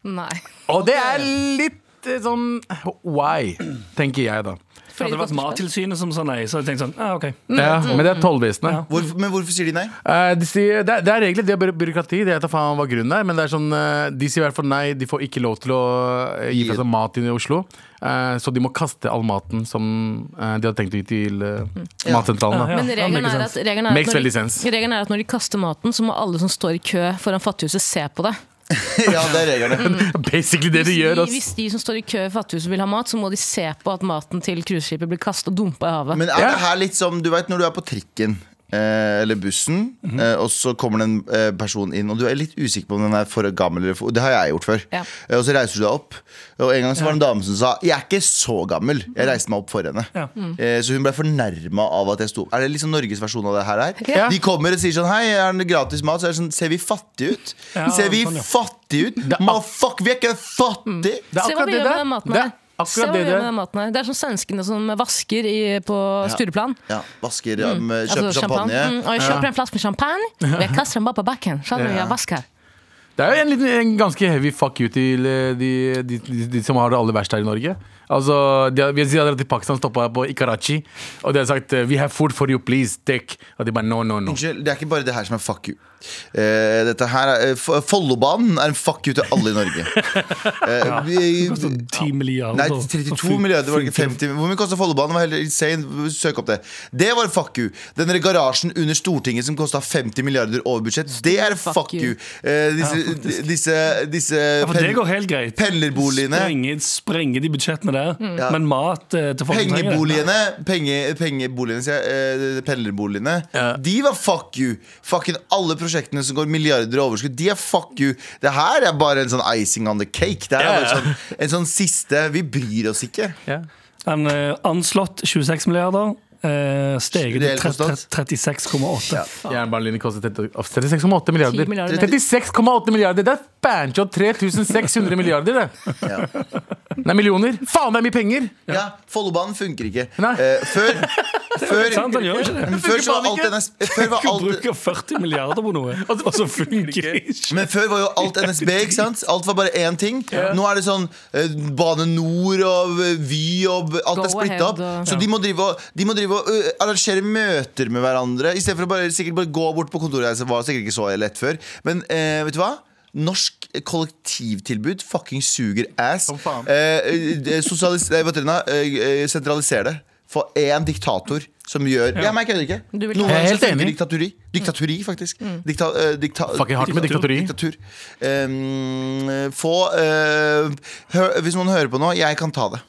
Nei. Og det er litt eh, sånn Why, tenker jeg da. Fordi Hadde det vært. Mattilsynet som sa nei, så hadde jeg tenkt sånn ah, OK. Ja, men det er tollvesenet. Ja. Hvorfor, men hvorfor sier de nei? Eh, de sier, det, er, det er regler, det er by- byråkrati. Det vet jeg faen hva grunnen er. Men det er sånn, eh, de sier i hvert fall nei. De får ikke lov til å eh, gi fra seg mat inn i Oslo. Eh, så de må kaste all maten som eh, de hadde tenkt å gi til eh, matsentralen. Ja, Da. ja. Men regelen makes er, sense. regelen, er at Makes når veldig de, sense. regelen er at når de kaster maten, så må alle som står i kø foran Fattighuset, se på det. (laughs) ja, det er reglene. (laughs) Basically det de gjør. ass. hvis de som står i kø i Fattighuset vil ha mat, så må de se på at maten til cruiseskipet blir kastet og dumpa i havet. Men er det her litt som Du vet når du er på trikken eh, eller bussen, eh, og så kommer det en eh, person inn, og du er litt usikker på om den er for gammel eller for Det har jeg gjort før. Ja. Eh, og så reiser du deg opp, og en gang så var det en dame som sa Jeg er ikke så gammel. Jeg reiste meg opp for henne. Ja. Eh, så hun ble fornærma av at jeg sto opp. Er det liksom Norges versjon av det her? her? Ja. De kommer og sier sånn Hei, er det gratis mat? Så er det sånn Ser vi fattige ut? Ja, Ser vi sånn, ja. fattige ut? Fuck, vi er ikke fattige! Det er akkurat vi det der. Det her. Se hva akkurat vi det gjør med den maten her. Det er som svenskene som vasker i, på Stureplan. Ja, vasker, um, kjøper Altså, champagne. Mm, og jeg kjøper en flaske med champagne, og jeg kaster den bare på bakken. Skjønner du, jeg vasker. Det er jo en, liten, en ganske heavy fuck you til eh, de, de, de, de som har det aller verst her i Norge. Altså, de, har- Hvis de dratt til Pakistan, stoppa på i Karachi, og de har sagt eh, 'We have food for you, please, take', og de bare no, no, no. Unnskyld, det er ikke bare det her som er fuck you. Eh, dette her er, eh, Follobanen er en fuck you til alle i Norge. (laughs) Eh, vi- Koster 10 milliarder. Nei, 32 milliarder, var det ikke 50 Hvor mye kosta Follobanen? Var helt insane. Søk opp det. Det var fuck you. Den garasjen under Stortinget som kosta 50 milliarder over budsjett, det er fuck, Fuck you. you. Eh, disse disse, disse Ja, pen, det går helt greit. pendlerboligene Sprenge, sprenge de budsjettene der. Ja. Men mat til folk. Pengeboligene, penge, pengeboligene sier jeg, pendlerboligene, Ja. de var fuck you. Fucking alle prosjektene som går milliarder i overskudd, de er fuck you. Det her er bare en sånn icing on the cake. Det er bare sånn, en sånn siste Vi bryr oss ikke. Yeah. En uh, anslått 26 milliarder. Uh, steget til 36,8. Ja. Jernbanelinjen kostet 36,8 milliarder. 10 milliarder. 36,8 milliarder! Det er banjo 3600 milliarder, det. Ja. Er millioner. Faen, det er mye penger! Ja, Follobanen funker ikke. Nei. Eh, før før, Sant, han gjør ikke det. men før så var alt. NSB Før var Du bruker 40 milliarder på (laughs) noe, og så funker det ikke. men før var jo alt NSB, ikke (laughs) sant? Alt var bare én ting. Nå er det sånn eh, Bane Nor og eh, Vy og alt er splitta opp. Så de må drive og, de må drive og ø, arrangere møter med hverandre. I stedet for å bare, sikkert bare gå bort på kontoret. Det var sikkert ikke så lett før. Men eh, vet du hva? Norsk kollektivtilbud fucking suger ass. Som. Eh, eh, eh, nå, eh, eh, sentraliser det. For én diktator som gjør Ja, men jeg kødder ikke. Du vil Noen Jeg er helt så funker enig. diktaturi. Diktaturi, faktisk. Dikta, eh, dikta, Fucking hardt med diktaturi. Diktatur. Um, få eh, hør, Hvis noen hører på nå, jeg kan ta det.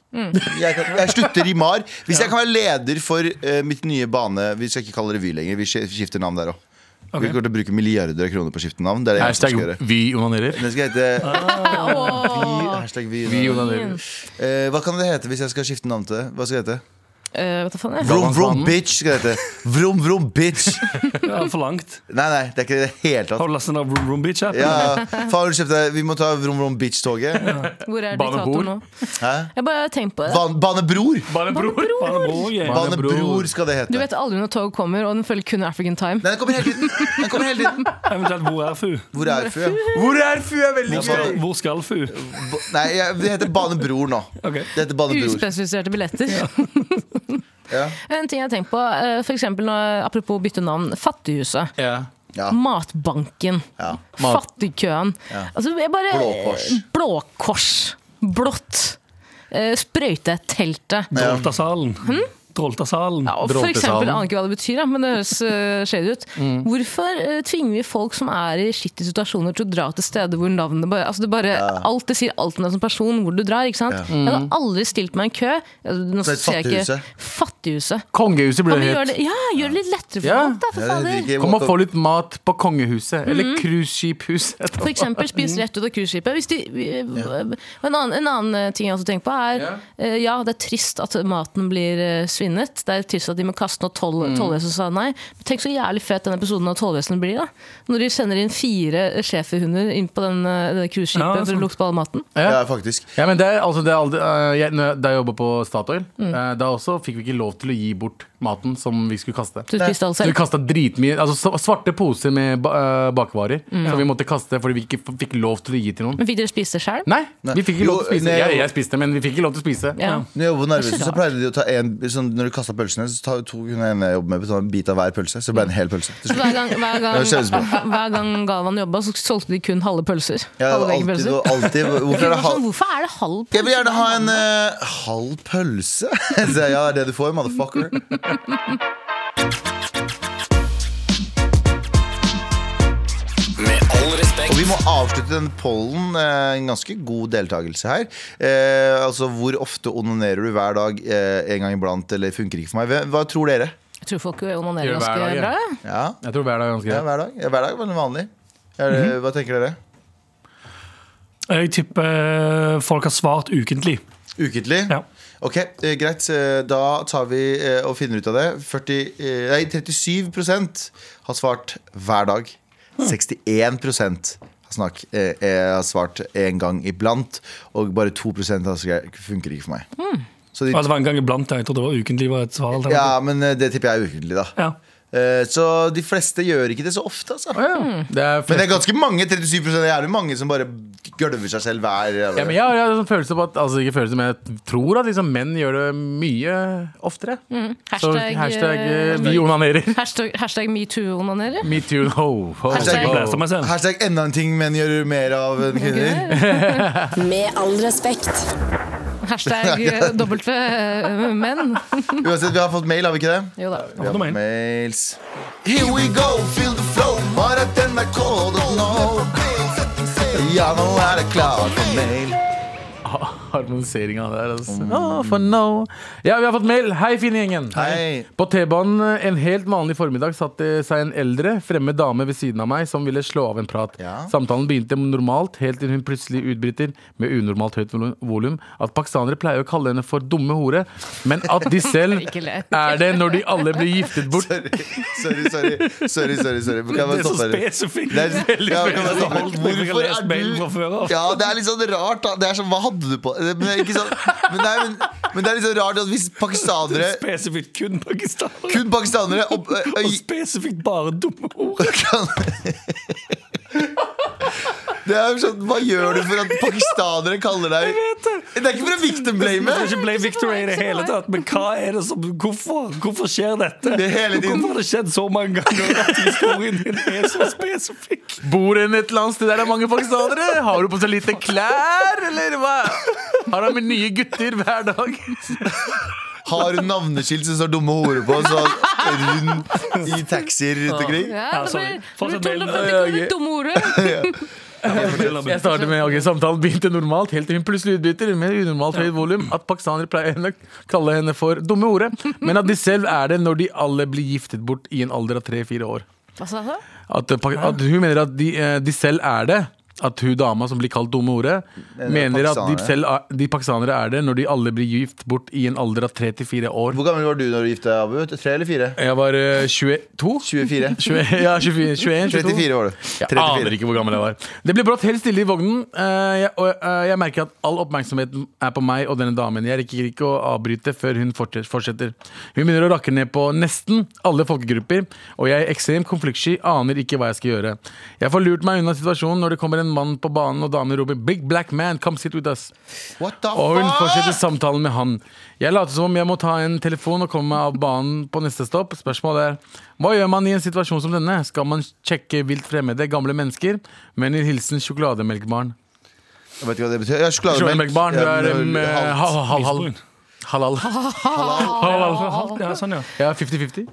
Jeg, kan, jeg slutter i MAR. Hvis jeg kan være leder for eh, mitt nye bane Vi skal ikke kalle det Revy lenger. Vi skif- skifter navn der òg. Vi kommer til å bruke milliarder av kroner på å skifte navn. Det er det jeg som skal gjøre. vi onanerer. Den skal hete Åh. Hashtag vi. Vi onanerer. Eh, hva kan det hete hvis jeg skal skifte navn til det? Hva skal det hete? Vet du faen jeg. Vrom vrom Galvansmannen. bitch skal det hete. Vrom vrom bitch. (laughs) Ja, for langt. Nei, nei, det er ikke det hele tatt. Har du lastet ned Vroom, Room bitch? Ja, faen, du kjøpte, Vi må ta Vrom Vrom Bitch-toget. Hvor er diktator nå? Hæ? Jeg bare tenker tenkt på det. Ban banebror. Banebror. Banebror. Banebror, Bane yeah. Bane Bane Bror. Bror skal det hete. Du vet aldri når tog kommer, og den følger kun African time. Nei, den kommer hele tiden. Den kommer hele tiden. (laughs) Eventuelt Hvor er Fu? Hvor er Fu? Hvor er Fu er veldig gøy. hvor skal Fu? Nei, det heter Banebror nå. Okay. Det heter Banebror. Uspesifiserte billetter. Ja. (laughs) (laughs) En ting jeg har tenkt på, eh, for eksempel når, apropos bytte navn. Fattighuset. Ja. Ja. Matbanken. Ja. Mat. Fattigkøen. Altså, jeg bare, blåkors. blåkors. Blå Kors. Blått. Eh, Sprøyteteltet. Droltasalen. Droltasalen. Ja, og for eksempel, jeg aner ikke hva det betyr, ja, men det høres uh, shady ut. Hvorfor eh, tvinger vi folk som er i skittige situasjoner til å dra til steder hvor navnet bare, altså det bare alt det sier alt om deg som person, hvor du drar. ikke sant? Jeg hadde aldri stilt meg en kø. Nå Så et jeg ikke fattighuset. Fattighuset. Kongehuset blir det het. ja, gjør det litt lettere for Ja. folk, da, for fader. Kom og få litt mat på kongehuset. Eller cruiseskiphuset. For eksempel spis rett ut av cruiseskipet. En, en annen eh, ting jeg også tenker på, er Ja. eh, ja, det er trist at maten blir eh, svinnet. Det er trist at de må kaste noe toll, tollvesenet sa nei. Men tenk så jævlig fet den episoden av Tollvesenet blir. da Når de sender inn fire schæferhunder inn på den, eh, det cruiseskipet Ja, for å lukte på all maten. Ja, faktisk. Ja, men det altså, det er aldri, uh, jeg, når jeg- Da jeg jobba på Statoil, øh, da også fikk vi ikke lov lov til å gi bort maten som vi skulle kaste. Du spiste alt Så vi kasta dritmye Altså svarte poser med ba øh, bakvarer Mm. som vi måtte kaste fordi vi ikke fikk lov til å gi til noen. Men fikk dere spise det sjøl? Nei, vi fikk ikke lov til å spise. Jeg, jeg spiste, men vi fikk ikke lov til å spise. Ja. Når jeg jobbet er så pleide de å ta en sånn, Når du kasta pølsene, så tar, tok hun en jeg jobbet med ta en bit av hver pølse. Så ble det en hel pølse. Hver gang, hver, gang, (laughs) hver gang Galvan jobba, så solgte de kun halve pølser. Ja, halve alltid, veggpølser. alltid, (laughs) hvorfor er det Sånn, halv Hvorfor er det halv pølse? Jeg vil gjerne ha en uh, halv pølse. (laughs) Ja, det er det du får, motherfucker. Med all respekt. Og vi må avslutte den pollen. eh, En ganske god deltakelse her. Eh, altså, Hvor ofte onanerer du hver dag? Eh, en gang iblant, eller funker ikke for meg? Hva, hva tror dere? Jeg tror folk onanerer Gjør ganske hver dag, ja. bra. jeg. Ja, Jeg tror hver dag er ganske ja greit. hver dag. Ja, hver dag er veldig vanlig. Er det, Hva tenker dere? Jeg tipper folk har svart ukentlig. Ukentlig? Ja. Ok, eh, greit. Eh, Da tar vi eh, og finner ut av det. 40, eh, nei, 37% har svart hver dag. 61% har, snak, eh, har svart en gang iblant. Og bare 2% har skrevet 'funker ikke for meg'. Så de, Altså, det var en gang iblant. Jeg trodde det var ukentlig. var et svar. ja, men det tipper jeg er ukentlig, da. Ja. Eh, Så de fleste gjør ikke det så ofte, altså. Ja. Det er Men det er ganske mange 37% Det er jo mange som bare gølver seg selv hver ja, men jeg har en sånn følelse på at Altså ikke følelse, men jeg tror at liksom menn gjør det mye oftere. Mm. Hashtag, hashtag eh, eh, vi onanerer. (laughs) Hashtag, hashtag metoo-onanerer. (laughs) Me too. Ho, ho. Hashtag- selv. Hashtag enda en ting menn gjør mer av enn kvinner. (laughs) Med all respekt. Hashtag eh, dobbelt eh, menn. (laughs) Uansett, vi har fått mail, har vi ikke det? Jo da. Vi har fått mail. mails. Here we go, feel the flow. Marat NRK.no. Ja, nå er det klart for mail. Harmoniseringa der, altså. Oh, for no. Ja, vi har fått mail. Hei, fine gjengen. Hei. På T-banen en helt vanlig formiddag satt det seg en eldre, fremmed dame ved siden av meg som ville slå av en prat. Ja. Samtalen begynte normalt, helt til hun plutselig utbryter med unormalt høyt volu- volum at pakistanere pleier å kalle henne for dumme hore, men at de (laughs) selv er det når de alle blir giftet bort. Sorry, sorry, sorry. sorry, sorry, sorry. Kan Det er så spesifikt. Det er, ja, kan Hvorfor er du. Ja, det er litt sånn rart, da. Det er sånn, Hva hadde du på Men det er, ikke sånn, men er, men, men det er litt sånn rart at hvis pakistanere (laughs) Spesifikt kun pakistanere. Kun pakistanere og, og, og, Og spesifikt bare dumme ord. (laughs) kan Det er sånn, Hva gjør du for at pakistanere kaller deg Det er ikke for å victim Vi blame. skal ikke blame Victory i det hele tatt, men hva er det som Hvorfor, hvorfor skjer dette? Det. Hvorfor har det skjedd så mange ganger at historien din er så spesifikk? Bor hun et eller annet sted der det er mange pakistanere? Har du på seg lite klær, eller hva? Har han med nye gutter hver dag? Har hun navneskilt som står dumme horer på, så rundt i taxier rundt omkring? Ja, Ja, det blir, det blir mailen. 250 kroner dumme ordet. Jeg starter med ok, Samtalen begynte normalt, helt til hun plutselig utbryter med unormalt høyt volum at pakistanere pleier å kalle henne for dumme ordet, men at de selv er det når de alle blir giftet bort i en alder av tre-fire år. Hva sa du? At, eh, hun mener at de, eh, de selv er det. At hun dama som blir kalt dumme ordet, mener at de, selv, de pakistanere er det når de alle blir gift bort i en alder av tre til fire år. Hvor gammel var du når du gifta deg, Abu? Tre eller fire? Jeg var eh, 22? 24? 20, ja, 24, 21, 22. 34 var du. Jeg aner ikke hvor gammel jeg var. Det ble brått helt stille i vognen. eh, jeg, og eh, jeg merker at all oppmerksomheten er på meg og denne damen. Jeg rekker ikke å avbryte før hun fortsetter. Hun begynner å rakke ned på nesten alle folkegrupper, og jeg er ekstremt konfliktsky, aner ikke hva jeg skal gjøre. Jeg får lurt meg unna situasjonen når det kommer en mann på banen og damen roper 'Big black man, come sit with us'. What the Og hun fortsetter samtalen med han. Jeg later som om jeg må ta en telefon og komme meg av banen på neste stopp. Spørsmålet er hva gjør man i en situasjon som denne? Skal man sjekke vilt fremmede, gamle mennesker? Men i hilsen sjokolademelkbarn. Jeg vet ikke hva det betyr. Sjokolademelkbarn, du er um, halv, halv, Halal. Halal. Halal. Ja, sånn, ja. Ja, 50-50.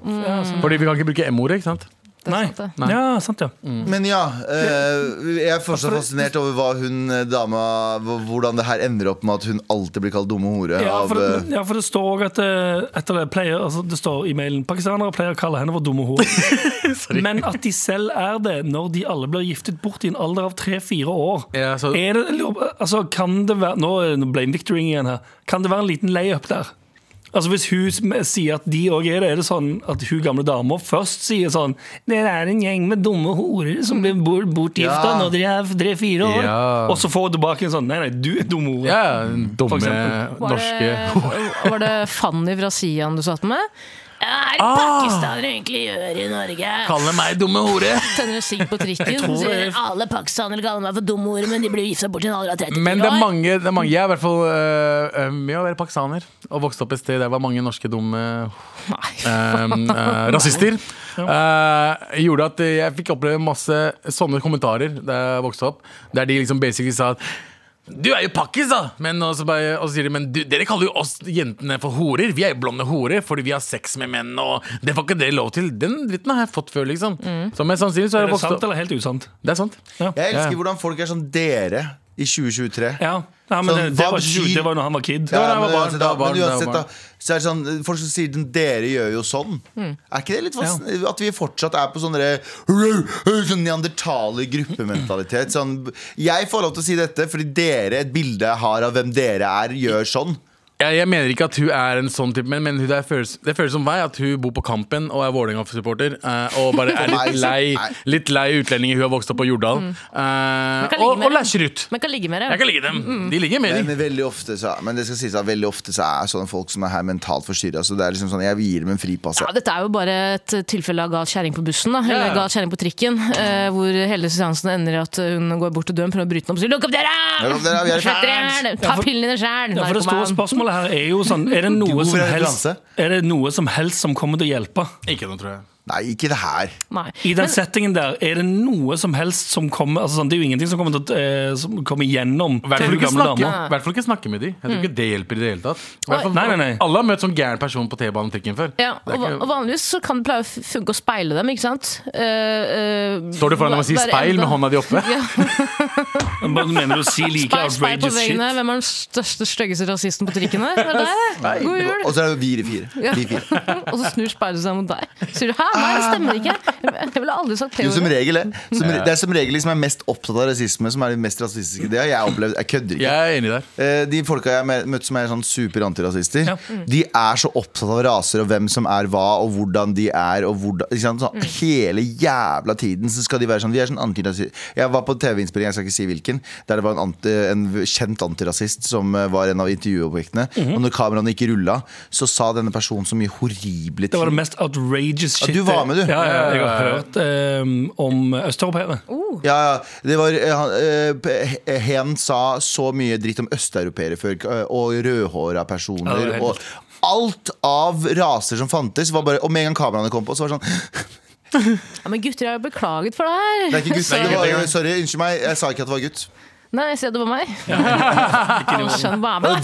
Fordi vi kan ikke bruke M-ordet, ikke sant? Nei. sant. Ja, sant, ja. Men ja, eh, jeg er fortsatt fascinert over hva hun eh, dama Hvordan det her ender opp med at hun alltid blir kalt dumme hore Ja, av for det, eh, ja, for det står også at etter det, pleier, altså det står i mailen Pakistanere pleier å kalle henne for dumme hore. (laughs) Men at de selv er det når de alle blir giftet bort i en alder av tre-fire år. Ja, så- er det, altså, kan det være Nå er det blame victoring igjen her. Kan det være en liten layup der? Altså Hvis hun sier at de òg er det, er det sånn at hun gamle dama først sier sånn Dere er en gjeng med dumme horer som blir bort- bortgifta Ja. når dere er tre-fire år. Ja. Og så får hun tilbake en sånn Nei, nei, du er dum hore. Ja, dumme norske det, var det Fanny fra Sian du satt med? Hva er det Ah. pakistanere egentlig gjør i Norge? Kaller meg dumme hore. Tenner sigg på trikken. (laughs) tror sier alle pakistanere kaller meg for dumme hore, men de blir gifta bort til en alder av 34 Men det er mange, det er mange Jeg er i hvert fall uh, mye med å være pakistaner og vokste opp et sted der var mange norske dumme øh, uh, (laughs) rasister. Uh, gjorde at jeg fikk oppleve masse sånne kommentarer da jeg vokste opp, der de liksom basically sa at du er jo pakkis, da! Men også bare, og så sier de, men du, dere kaller jo oss jentene for horer. Vi er jo blonde horer fordi vi har sex med menn, og det får ikke dere lov til. Den dritten har jeg fått før, liksom. Så mest sannsynlig så Er er jeg det sant opp eller helt usant? Det er sant. Jeg Ja. elsker hvordan folk er sånn dere i 2023. Ja, Nei, men Sånn, det, det, var ikke, betyr- det var når han var kid. Ja, da men var barn, uansett, da barn, men uansett da, så er det sånn Folk som sier 'dere gjør jo sånn'. Er ikke det litt fast, At vi fortsatt er på sånn derre- Sånn neandertaler gruppementalitet. Sånn, jeg får lov til å si dette fordi dere, et bilde jeg har av hvem dere er, gjør sånn. Jeg, jeg mener ikke at hun er en sånn type, men, men er føles, det føles som meg at hun bor på Kampen og er Vålerenga-supporter. eh, og bare er (laughs) litt lei, litt lei utlendinger hun har vokst opp på Jordal. eh, og, og læsjer ut. Men kan ligge med Jeg kan ligge dem. De ligger med Men dem. veldig ofte så, men det skal sies at veldig ofte så er sånne folk som er her mentalt forstyrra. Så det er liksom sånn, jeg vil gi dem en fripass. Ja, dette er jo bare et tilfelle av gal kjerring på bussen, da. Eller Ja. gal kjerring på trikken. eh, hvor hele seansen ender i at hun går bort til døren, prøver å bryte den opp og sier 'lukk opp døra!' Lukk opp er Slett fans!» dere, Ta pillene dine sjæl! Spørsmålet her er jo sånn Er det noe som helst? Er det noe som helst som kommer til å hjelpe? Ikke noe, tror jeg. Nei, ikke det her. Nei. I den settingen der, er det noe som helst som kommer altså sånn, Det er jo ingenting som kommer, til, eh, som kommer igjennom I hvert til fall ikke gamle snakke, dama. i hvert fall ikke snakke med dem. Jeg tror ikke det hjelper i det hele tatt. Hvertfall, Nei, nei, nei. Alle har møtt sånn gæren person på T-banen trikken før. Ja, og, ikke- og vanligvis så kan det pleie å funke å speile dem, ikke sant? Uh, uh, Står du foran dem og sier speil enda- med hånda di (laughs) oppe? Men Bare mener du å si like Speil, speil på vegne shit? veggene. Hvem er den største, styggeste rasisten på trikken her? Det er (laughs) deg, det. God jul. Og så er det vi fire. Ja. Vi fire. (laughs) Og så snur speilet seg mot deg. Sier du 'hæ, nei, det stemmer ikke'? Jeg ville aldri sagt det. Jo, som regel er. Som, det er som regel de som er mest opptatt av rasisme, som er de mest rasistiske. Det har jeg opplevd. Jeg kødder ikke. Jeg er enig der. Eh, De folka jeg har møtt som er sånn super antirasister, Ja. de er så opptatt av raser og hvem som er hva, og hvordan de er. Og hvordan, ikke sant? Sånn, Hele jævla tiden så skal de være sånn Vi er sånn antirasister. Jeg var på TV-innspilling, jeg skal ikke si hvilken, der det var en, anti, en kjent antirasist som eh, var en av intervjuobjektene. Mhm. Og når kameraene ikke rulla, så sa denne personen så mye horrible ting. Det var det mest outrageous shit. Var med, du. Ja, ja, jeg har hørt eh, om østeuropeere. Ja, ja, det var eh, han, eh, Hen sa så mye dritt om østeuropeere før, eh, og rødhåra personer. Ja, og alt av raser som fantes. Var bare, og med en gang kameraene kom på, så var det sånn (laughs) Ja, men gutter, jeg har beklaget for det her. Det er ikke gutt. (laughs) Så- Det var, sorry, unnskyld meg. Jeg sa ikke at det var gutt. Nei, ser det var meg. Ja. (laughs) Og for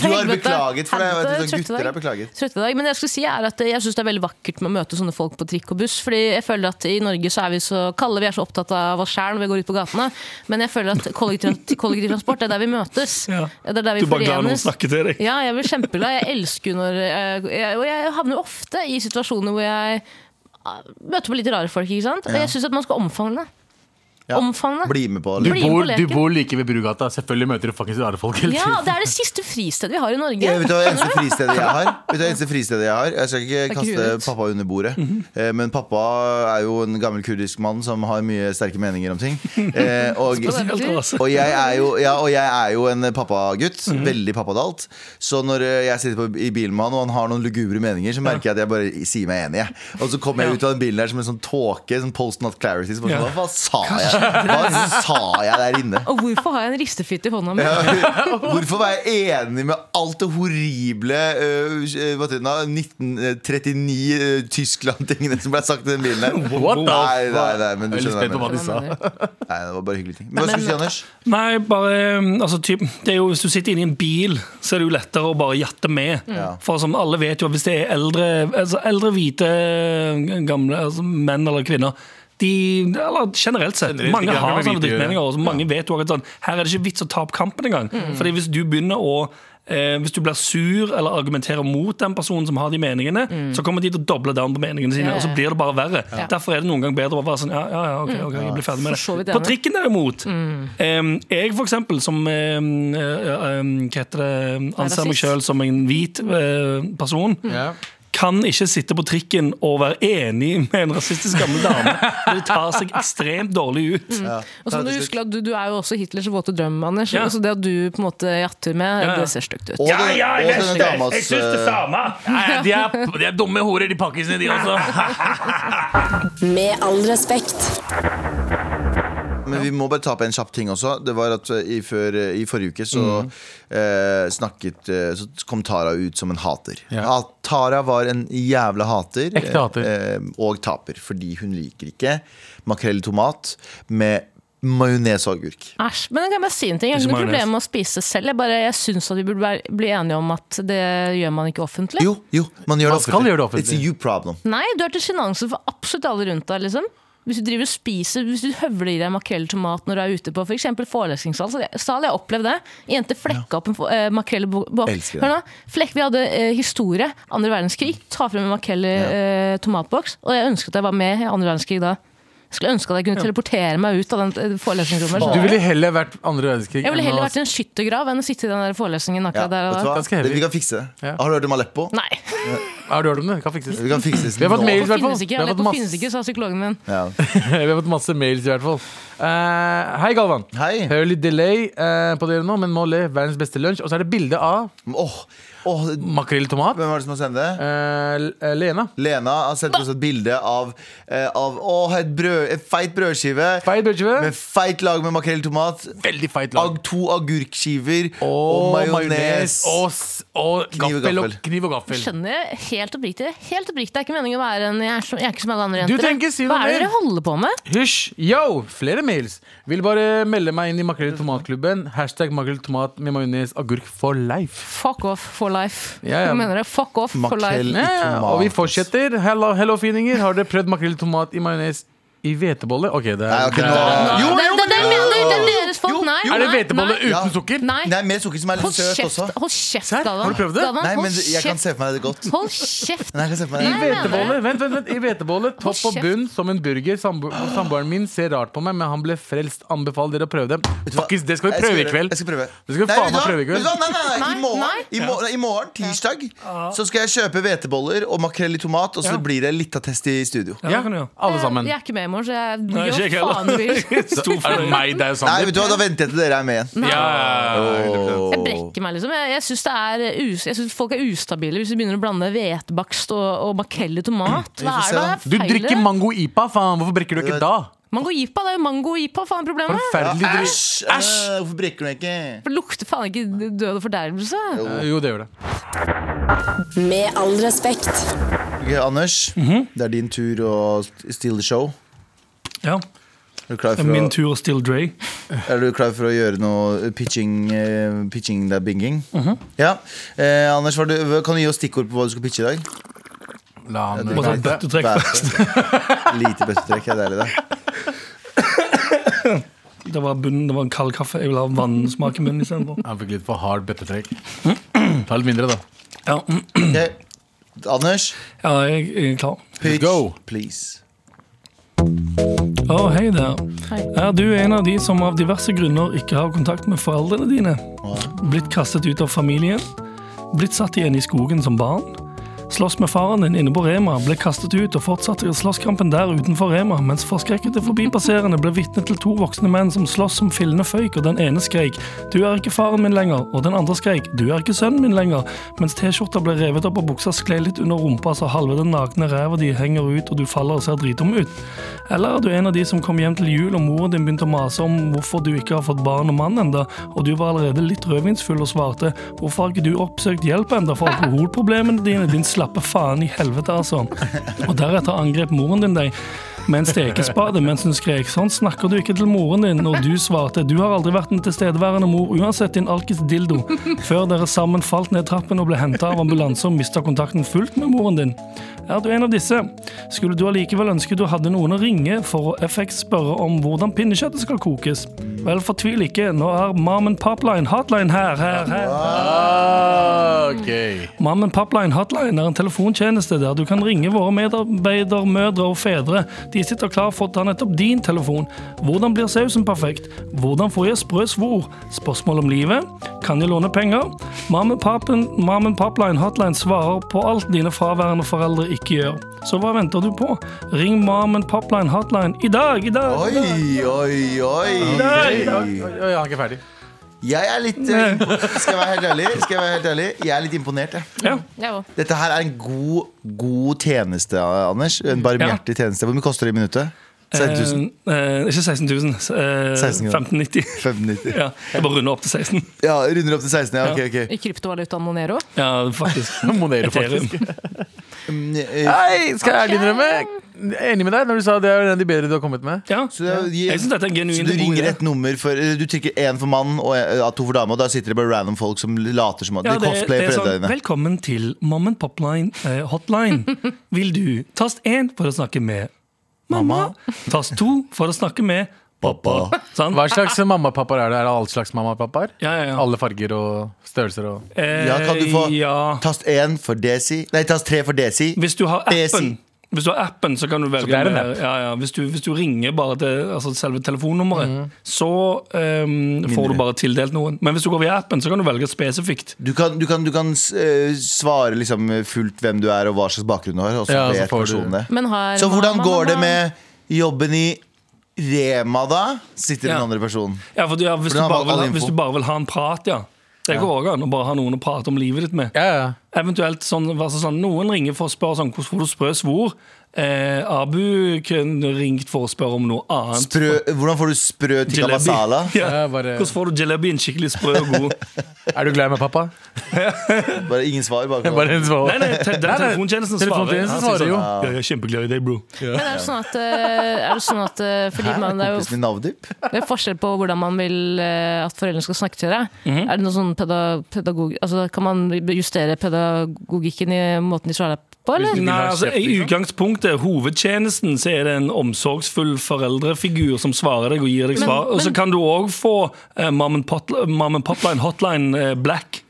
du har beklaget for det. Jeg vet, sånn, gutter er beklaget. Trøtte deg. Men jeg skulle si er at jeg syns det er veldig vakkert med å møte sånne folk på trikk og buss. Fordi jeg føler at i Norge så er vi så kalde, vi er så opptatt av oss sjæl når vi går ut på gatene. Men jeg føler at (laughs) kollektivtransport er der vi møtes. Ja. Det er der vi Du er bare glad noen snakker til deg. Ja, jeg blir kjempeglad. Jeg elsker jo når jeg, jeg, Og jeg havner jo ofte i situasjoner hvor jeg ah, møter på litt rare folk. ikke sant? Og jeg syns at man skal omfavne. Ja. Omfavne. Bli med på Du bor, du bor like ved Brugata. Selvfølgelig møter du faktisk rare folk hele Ja, det er det siste fristedet vi har i Norge. Ja, vet du hva eneste fristedet jeg har? Vet du hva eneste fristedet jeg har? Jeg skal ikke kaste huet. pappa under bordet. Eh, Men pappa er jo en gammel kurdisk mann som har mye sterke meninger om ting. Eh, Og, og jeg er jo, ja, og jeg er jo en pappagutt. Veldig pappadalt. Så når eh, jeg sitter på, i bilen med han, og han har noen lugubre meninger, så merker jeg at jeg bare sier meg enig. Og så kommer jeg ut av den bilen der som en sånn tåke. Sånn post not clarity. Så bare, sånn, Ja. Hva sa jeg? Hva sa jeg der inne? Og hvorfor har jeg en ristefitte i hånda mi? (laughs) Hvorfor var jeg enig med alt det horrible øh, øh, hva heter 1939 øh, Tyskland-tingene som ble sagt i den bilen der? What the Nei, nei, nei, men du Jeg er litt skjønner spent på hva jeg de mener. sa. Nei, det var bare hyggelige ting. Men hva skulle du si, Anders? Nei, bare altså, typ, det er jo, Hvis du sitter inne i en bil, så er det jo lettere å bare jatte med. Ja. For som alle vet jo, hvis det er eldre, altså, eldre hvite gamle altså, menn eller kvinner de, eller generelt sett, Generelt mange har sånne drittmeninger. Og mange vet jo at sånn, her er det ikke vits å ta opp kampen engang. Fordi hvis du begynner å eh, hvis du blir sur eller argumenterer mot den personen som har de meningene, så kommer de til å doble down på meningene sine, Mm. Ja, ja, og så blir det bare verre. Derfor er det noen gang bedre å være sånn Ja, ja, ja, ok, ok, jeg blir ferdig med det. På trikken derimot eh, Jeg for eksempel, som eh, eh, Hva heter det Anser meg sjøl som en hvit eh, person. Ja. Kan ikke sitte på trikken og være enig med en rasistisk gammel dame. Det tar seg ekstremt dårlig ut. Ja. Og så må du huske at du, du er jo også Hitlers våte drøm, Anders. Ja. Altså det at du på en måte jatter med, Ja, det ser stygt ut. Ja, ja, jeg, jeg, jeg, syns det samme. Nei, de, er, de er dumme horer, de pakkisene, de også. (laughs) Med all respekt. Men vi må bare ta på en kjapp ting også. Det var at eh, i, før, eh, i forrige uke så Mm. eh, snakket eh, Så kom Tara ut som en hater. Ja. Tara var en jævla hater. Ekte hater. Eh, og taper, fordi hun liker ikke makrell i tomat med majones og agurk. Æsj. Men jeg kan bare si en ting. Jeg har Ikke noe problem med å spise selv. Jeg, bare, jeg syns at vi burde være, bli enige om at det gjør man ikke offentlig. Jo, jo, man gjør Man det skal offentlig. gjøre det offentlig. It's a you problem. Nei, du er til sjenanse for absolutt alle rundt deg. liksom hvis du driver og spiser, hvis du høvler i deg makrell i tomat når du er ute på f.eks. forelesningssal, så så jeg opplevde det. Jente flekka opp en uh, eh, makrell. Hør nå. Flekk, vi hadde eh, historie, andre verdenskrig. Ta frem en makrell i eh, tomatboks. Og jeg ønsket at jeg var med i andre verdenskrig da. Skulle ønske at jeg kunne teleportere meg ut av den eh, forelesningsrommet. Du ville heller vært andre verdenskrig Jeg ville heller vært i en skyttergrav enn å sitte i den der forelesningen Ja, der. vet og hva? Ganske. Vi kan fikse det. Ja. Har du hørt om Aleppo? Nei, (laughs) Har du hørt om det? Det kan fikses. Vi kan fikse det Vi har fått mails, i hvert fall. finnes ikke. Vi har fått Aleppo masse- finnes ikke, sa psykologen min. Ja. (laughs) Vi har fått masse mails i hvert fall. Uh, hei, Galvan. Hei. Hører litt delay uh, på dere nå, men må le verdens beste lunsj. Og så er det bilde av Åh, åh, makrell i tomat. hvem var det som har sendt det? Eh, eh, Lena. Lena har sendt oss et bilde av, eh, av åh, et, brød, et feit brødskive Feit brødskive. med feit lag med makrell i tomat. Veldig feit lag. Ag, to agurkskiver oh, Og majones. Og, og Kniv og gaffel og kniv og gaffel. Skjønner jeg helt oppriktig. Helt oppriktig, Det er ikke meningen å være en Jeg er, så, jeg er ikke som alle andre Du jenter. Du tenker, si Hva er det dere holder på med? Hysj! Yo! Flere mails. Vil bare melde meg inn i makrell i tomatklubben. Hashtag makrell i tomat med majones agurk for life. Fuck off for life. Ja, ja. Hva mener det, Fuck off for Makrell. life. Ja, ja. tomat. Og vi fortsetter. Hello, hello fininger. Har dere prøvd makrell i tomat i majones i hvetebolle? Ok, det er, Nei, ok, nå- Jo, Jo, det, det, det, det er deres folk. Jo, jo. er det nei, hvetebolle nei. Ja. uten sukker? Nei. Nei, med sukker som er litt søt også. hold kjeft, Serr? Galvan. Har du prøvd det? Galvan, Nei, men jeg kan se for meg det godt. Hold kjeft. Nei, jeg kan se for meg I det. Hvetebolle vent, vent, vent, i hvetebolle topp og bunn som en burger. Sambo Samboeren min ser rart på meg, men han ble frelst. Anbefaler dere å prøve det. du hva? Faktisk, det skal vi Jeg prøve i gjøre- kveld. Jeg skal prøve. Det skal vi Nei, faen vet meg hva? prøve i kveld. Du hva? Nei, nei, nei. I Nei, morgen. I morgen, i morgen tirsdag, så skal jeg kjøpe hveteboller og makrell i tomat, og så Ja. blir det litt av test i studio. Ja, det kan du gjøre. Alle sammen. Jeg er ikke med i morgen, så jeg Nei, gjør faen du vil. (laughs) Er det meg, Nei, Sander? vet du hva, Da venter jeg til dere er med igjen. Åh. Jeg brekker meg, liksom. Jeg, jeg syns us synes folk er ustabile hvis de begynner å blande hvetebakst og, og makrell i tomat. Hva er det? da. det Du er drikker i mango ipa, faen. Hvorfor brekker du ikke da? Mango ipa, det er jo mango ipa. Faen problemet? Forferdelig ja, Æsj! øh, Hvorfor brekker du ikke? For Det lukter faen ikke død og fordervelse. Eh, Jo, det gjør det. Med all respekt. Ok, Anders, det er din tur å steal the show. Ja. Du klar for, min tur Still Dre. er du klar for å gjøre noe pitching, eh, pitching der binging? Ja. Eh, Anders, er du, kan du gi oss stikkord på hva du skal pitche i dag? La han Bare greit. bøttetrekk først. Lite bøttetrekk. er deilig, det. Det var, bunnen, det var en kald kaffe. Jeg vil ha vannsmak i munnen istedenfor. Han fikk litt for hard bøttetrekk. Ta litt mindre, da. Ja. Okay. Anders, ja, jeg, jeg er klar. pitch, go. please. Å, hei der. Hei. Er du en av de som av diverse grunner ikke har kontakt med foreldrene dine? Blitt kastet ut av familien? Blitt satt igjen i skogen som barn? Slåss med faren din inne på Rema, ble kastet ut og fortsatte slåsskampen der utenfor Rema, mens forskrekkede forbipasserende ble vitne til to voksne menn som slåss som fillende føyk, og den ene skreik 'du er ikke faren min lenger', og den andre skreik 'du er ikke sønnen min lenger', mens T-skjorta ble revet opp og buksa skled litt under rumpa så halve den nakne ræva di henger ut og du faller og ser dritom ut. Eller er du en av de som kom hjem til jul og moren din begynte å mase om hvorfor du ikke har fått barn og mann enda, og du var allerede litt rødvinsfull og svarte 'hvorfor har ikke du oppsøkt hjelp enda for alkoholproblemene (laughs) dine, din slappe faen i helvete, altså. Og deretter angrep moren din deg med en stekespade mens hun skrek sånn snakker du ikke til moren din, og du svarte du har aldri vært en tilstedeværende mor uansett din alkis dildo, før dere sammen falt ned trappen og ble henta av ambulanse og mista kontakten fullt med moren din. Er du en av disse? Skulle du allikevel ønske du hadde noen å ringe for å FX spørre om hvordan pinnekjøttet skal kokes? Vel, fortvil ikke, nå er Mom and Popline hotline her, her, her. Ah, ok. Mom and Popline Hotline er en telefontjeneste der du kan ringe våre medarbeidermødre og fedre. De sitter klar for å ta nettopp din telefon. Hvordan blir sausen perfekt? Hvordan får jeg sprø svor? Spørsmål om livet? Kan jeg låne penger? Mom and, Popline Hotline svarer på alt dine fraværende foreldre ikke gjør. Så hva venter du på? Ring Mom and Popline Hotline i dag! I dag! Oi, oi, oi. Oi, oi, oi, han er ikke ferdig. Jeg er litt eh, Skal jeg være helt ærlig? Skal jeg være helt ærlig? Jeg er litt imponert, jeg. Ja. Jeg. Dette her er en god, god tjeneste, Anders. En barmhjertig tjeneste. Hvor mye koster det i minuttet? 16 000? Eh, eh, ikke 16 000. Eh, 16 000. 1590. 590. Ja, jeg bare runder opp til 16. Ja, runder opp til 16. Ja, ok, ok I kryptovalutaen Monero. Ja, faktisk. (laughs) Monero, faktisk. Mm, eh, skal jeg ærlig innrømme? Jeg er Enig med deg når du sa det er en av de bedre du har kommet med. Ja. Så, det er- Jeg synes dette er en så du ringer et nummer for Du trykker én for mann og eh, ja, to for dame, og da sitter det bare random folk som later som at Ja, de det, er- cosplayer det er foreldrene sånn, dine. Velkommen til Mom and Popline eh, hotline. (laughs) Vil du tast én for å snakke med mamma? Tast 2 for å snakke med pappa. Sånn? Hva slags mamma-pappaer er det? Er det alle slags mamma-pappaer? Ja, ja, ja. Alle farger og størrelser og Eh, Ja, kan du få ja. tast én for desi? Nei, tast tre for desi. Hvis du har Desi. Hvis du har appen, så kan du velge det med- ja, ja. Hvis, du, hvis du ringer bare til altså selve telefonnummeret, mm. så um, får du bare tildelt noen. Men hvis du går via appen, så kan du velge spesifikt. Du kan, du kan, du kan eh, svare liksom fullt hvem du er og hva slags bakgrunn du har. Ja, så får du- Men har Så hvordan man, går det med jobben i Rema, da? Sitter Ja. den andre personen. Ja, for, ja, hvis, For du bare vil, hvis du bare vil ha en prat, ja. Det går òg an å bare ha noen å prate om livet ditt med. Ja, ja. Eventuelt sånn, altså sånn Noen ringer for å spørre sånn, hvordan får du sprø svor. Eh, Abu kunne ringt for å spørre om noe annet. Sprø, hvordan får du sprø tikka Jalebi. masala? (laughs) Ja. Ja, bare- Hvordan får du jalabien skikkelig sprø og god? (laughs) Er du glad i meg, pappa? (laughs) Bare ingen svar. Bare, Bare en svar. Nei, nei, te den telefontjenesten svarer. telefontjenesten Han sier svarer jo. sånn, Ja, jeg er kjempeglad i deg, bro. Men er det sånn at, eh, er det sånn at eh, fordi Hæ? man, det, er jo, min Navdip? det er forskjell på hvordan man vil eh, at foreldrene skal snakke til deg. Mhm. Er det noe sånn peda, pedagog... Altså, kan man justere pedagogikken i måten de svarer på, eller? Nei, altså I liksom? utgangspunktet, hovedtjenesten, så er det en omsorgsfull foreldrefigur som svarer deg og gir deg svar. Og så kan du òg få uh, Mom and Popline Hotline uh, Black.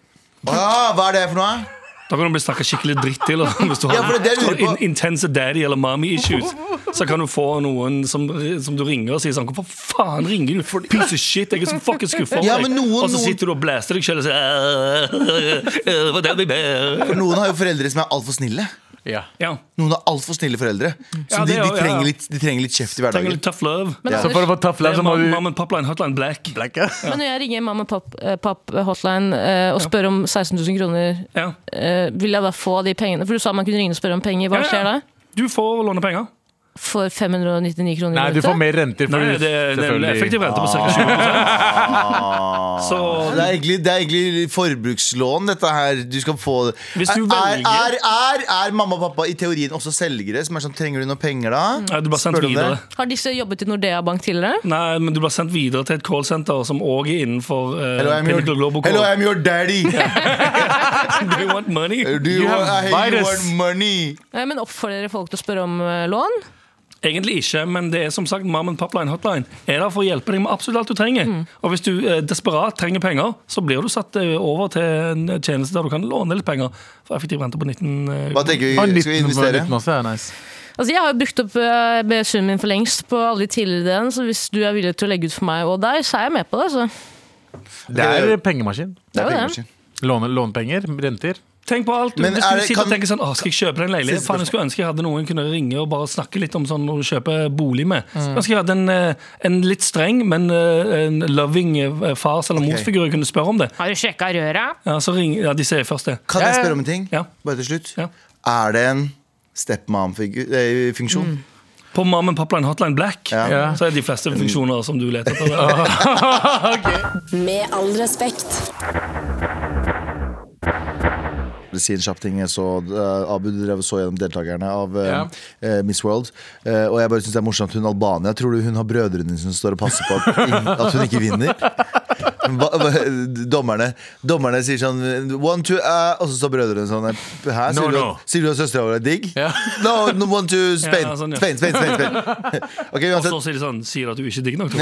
Ah, hva er det for noe? Da kan du bli snakka skikkelig dritt til. (laughs) Hvis du har Ja, for det det in- intense daddy- eller mommy issues, så kan du få noen som, som du ringer og sier sånn Hvorfor faen ringer du? Piece of shit, jeg er så fuckings skuffa over Ja, deg. Og så sitter du og blæster deg sjøl og sier? (laughs) For noen har jo foreldre som er altfor snille. Ja. Ja. Noen har altfor snille foreldre. Så Ja, de, er de, jo- ja, trenger ja. litt, de trenger litt kjeft i Trenger hverdagen. litt tough love. Men, Ja. Så for å Anders, få tough Det love, er så må du Mom and Popline Hotline Black. Black, ja. men når jeg ringer mamma pop, eh, pop hotline eh, og spør om 16 000 kroner, Ja. eh, vil jeg da få de pengene? For du sa man kunne ringe og spørre om penger. Hva Ja, ja. skjer da? Du får låne penger. For 599 kroner Nei, du får mer renter. Nei, det, det er effektiv rente på ca. 20 Ah. Så Det er, egentlig, det er egentlig forbrukslån, dette her. Du skal få Hvis du er, er, er, er mamma og pappa i teorien også selgere? Som er sånn, Trenger du noe penger, da? Nei, du sendt Spør det? videre. Har disse jobbet i Nordea Bank tidligere? Nei, men du ble sendt videre til et callsenter som òg er innenfor uh, Hello, I'm your, Pinnacle Global hello, I'm your daddy. (laughs) Do you want money? Do you, You want, want money? Nei, men Oppfordrer dere folk til å spørre om uh, lån? Egentlig ikke, men det er som sagt Mom and Popline Hotline er der for å hjelpe deg med absolutt alt du trenger. Og hvis du eh, desperat trenger penger, så blir du satt eh, over til en tjeneste der du kan låne litt penger for effektiv rente på 19 eh, Hva tenker Ah, vi? Skal vi investere? Masse, ja, nice. Altså, Jeg har jo brukt opp uh, BSU-en min for lengst på alle de tidligere ideene, så hvis du er villig til å legge ut for meg og deg, så er jeg med på det. Så. Det er pengemaskin. Det er det er. pengemaskin. Låne, lånepenger, renter. Tenk på alt. Men Hvis du det- sitter kan- og tenker sånn, Åh, skal jeg kjøpe den leiligheten? Faen, jeg skulle ønske jeg hadde noen kunne ringe og bare snakke litt om sånn når du kjøper bolig med. Mm. Ønske jeg hadde en, eh, en litt streng, men eh, en loving eh, fars- eller morsfigur jeg kunne spørre om det. Har du sjekka røra? Ja, så ring, ja, De sier først det. Kan jeg spørre om en ting? Ja. Bare til slutt. Ja. Er det en stepmom-funksjon? På Mom and Popline Hotline Black Ja. Ja. så er de fleste funksjoner som du leter etter. (laughs) (laughs) Med all respekt. Si en kjapp ting. Jeg så uh, Abu drev så gjennom deltakerne av uh, eh, Miss World. Eh, og jeg bare synes det er morsomt at hun Albania. Tror du hun har brødrene som står og passer på at, at hun ikke vinner? Hva, hva, dommerne, dommerne sier sånn One, two, uh, Og så står brødrene sånn Hæ? Sier, No, du, no. sier du at søstera vår er digg? Ja. No, no, one, two, (laughs) Spain. Ja, sånn, ja. Spain, Spain, Spain, Spain. (laughs) Okay, Og så sier de sånn Sier at du ikke er digg nok.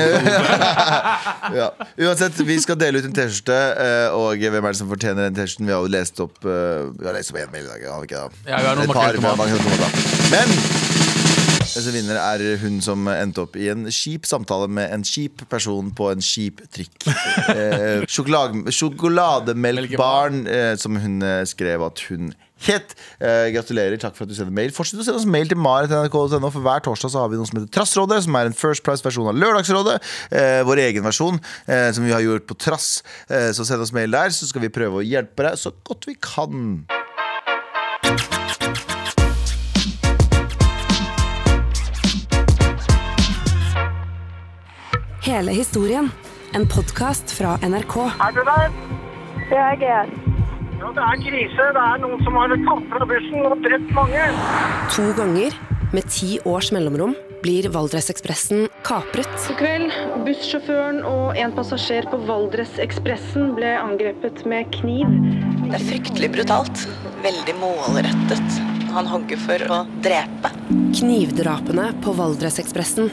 (laughs) ja. Uansett, vi skal dele ut en T-skjorte, eh, og hvem er det som fortjener den T-skjorten? Vi har jo lest opp uh, Vi har lest opp én mail i dag. Har vi ikke det? Ja, vi har noen Et par i tomat. Men den vinner, er hun som endte opp i en kjip samtale med en kjip person på en kjip trikk. (laughs) Eh, sjokolade, sjokolademelkbarn, eh, som hun eh, skrev at hun het. Eh, gratulerer. Takk for at du sender mail. Fortsett å sende oss mail til marit.nrk.no, for hver torsdag så har vi noe som heter Trassrådet, som er en First Price-versjon av Lørdagsrådet. Eh, vår egen versjon, eh, som vi har gjort på trass. Eh, så send oss mail der, så skal vi prøve å hjelpe deg så godt vi kan. Hele historien. En podkast fra NRK. Er du der? Ja, Jeg er Ja, det er krise. Det er noen som har tatt fra bussen og drept mange. To ganger, med ti års mellomrom, blir Valdresekspressen kapret. I kveld, bussjåføren og en passasjer på Valdresekspressen ble angrepet med kniv. Det er fryktelig brutalt. Veldig målrettet. Han hogger for å drepe. Knivdrapene på Valdresekspressen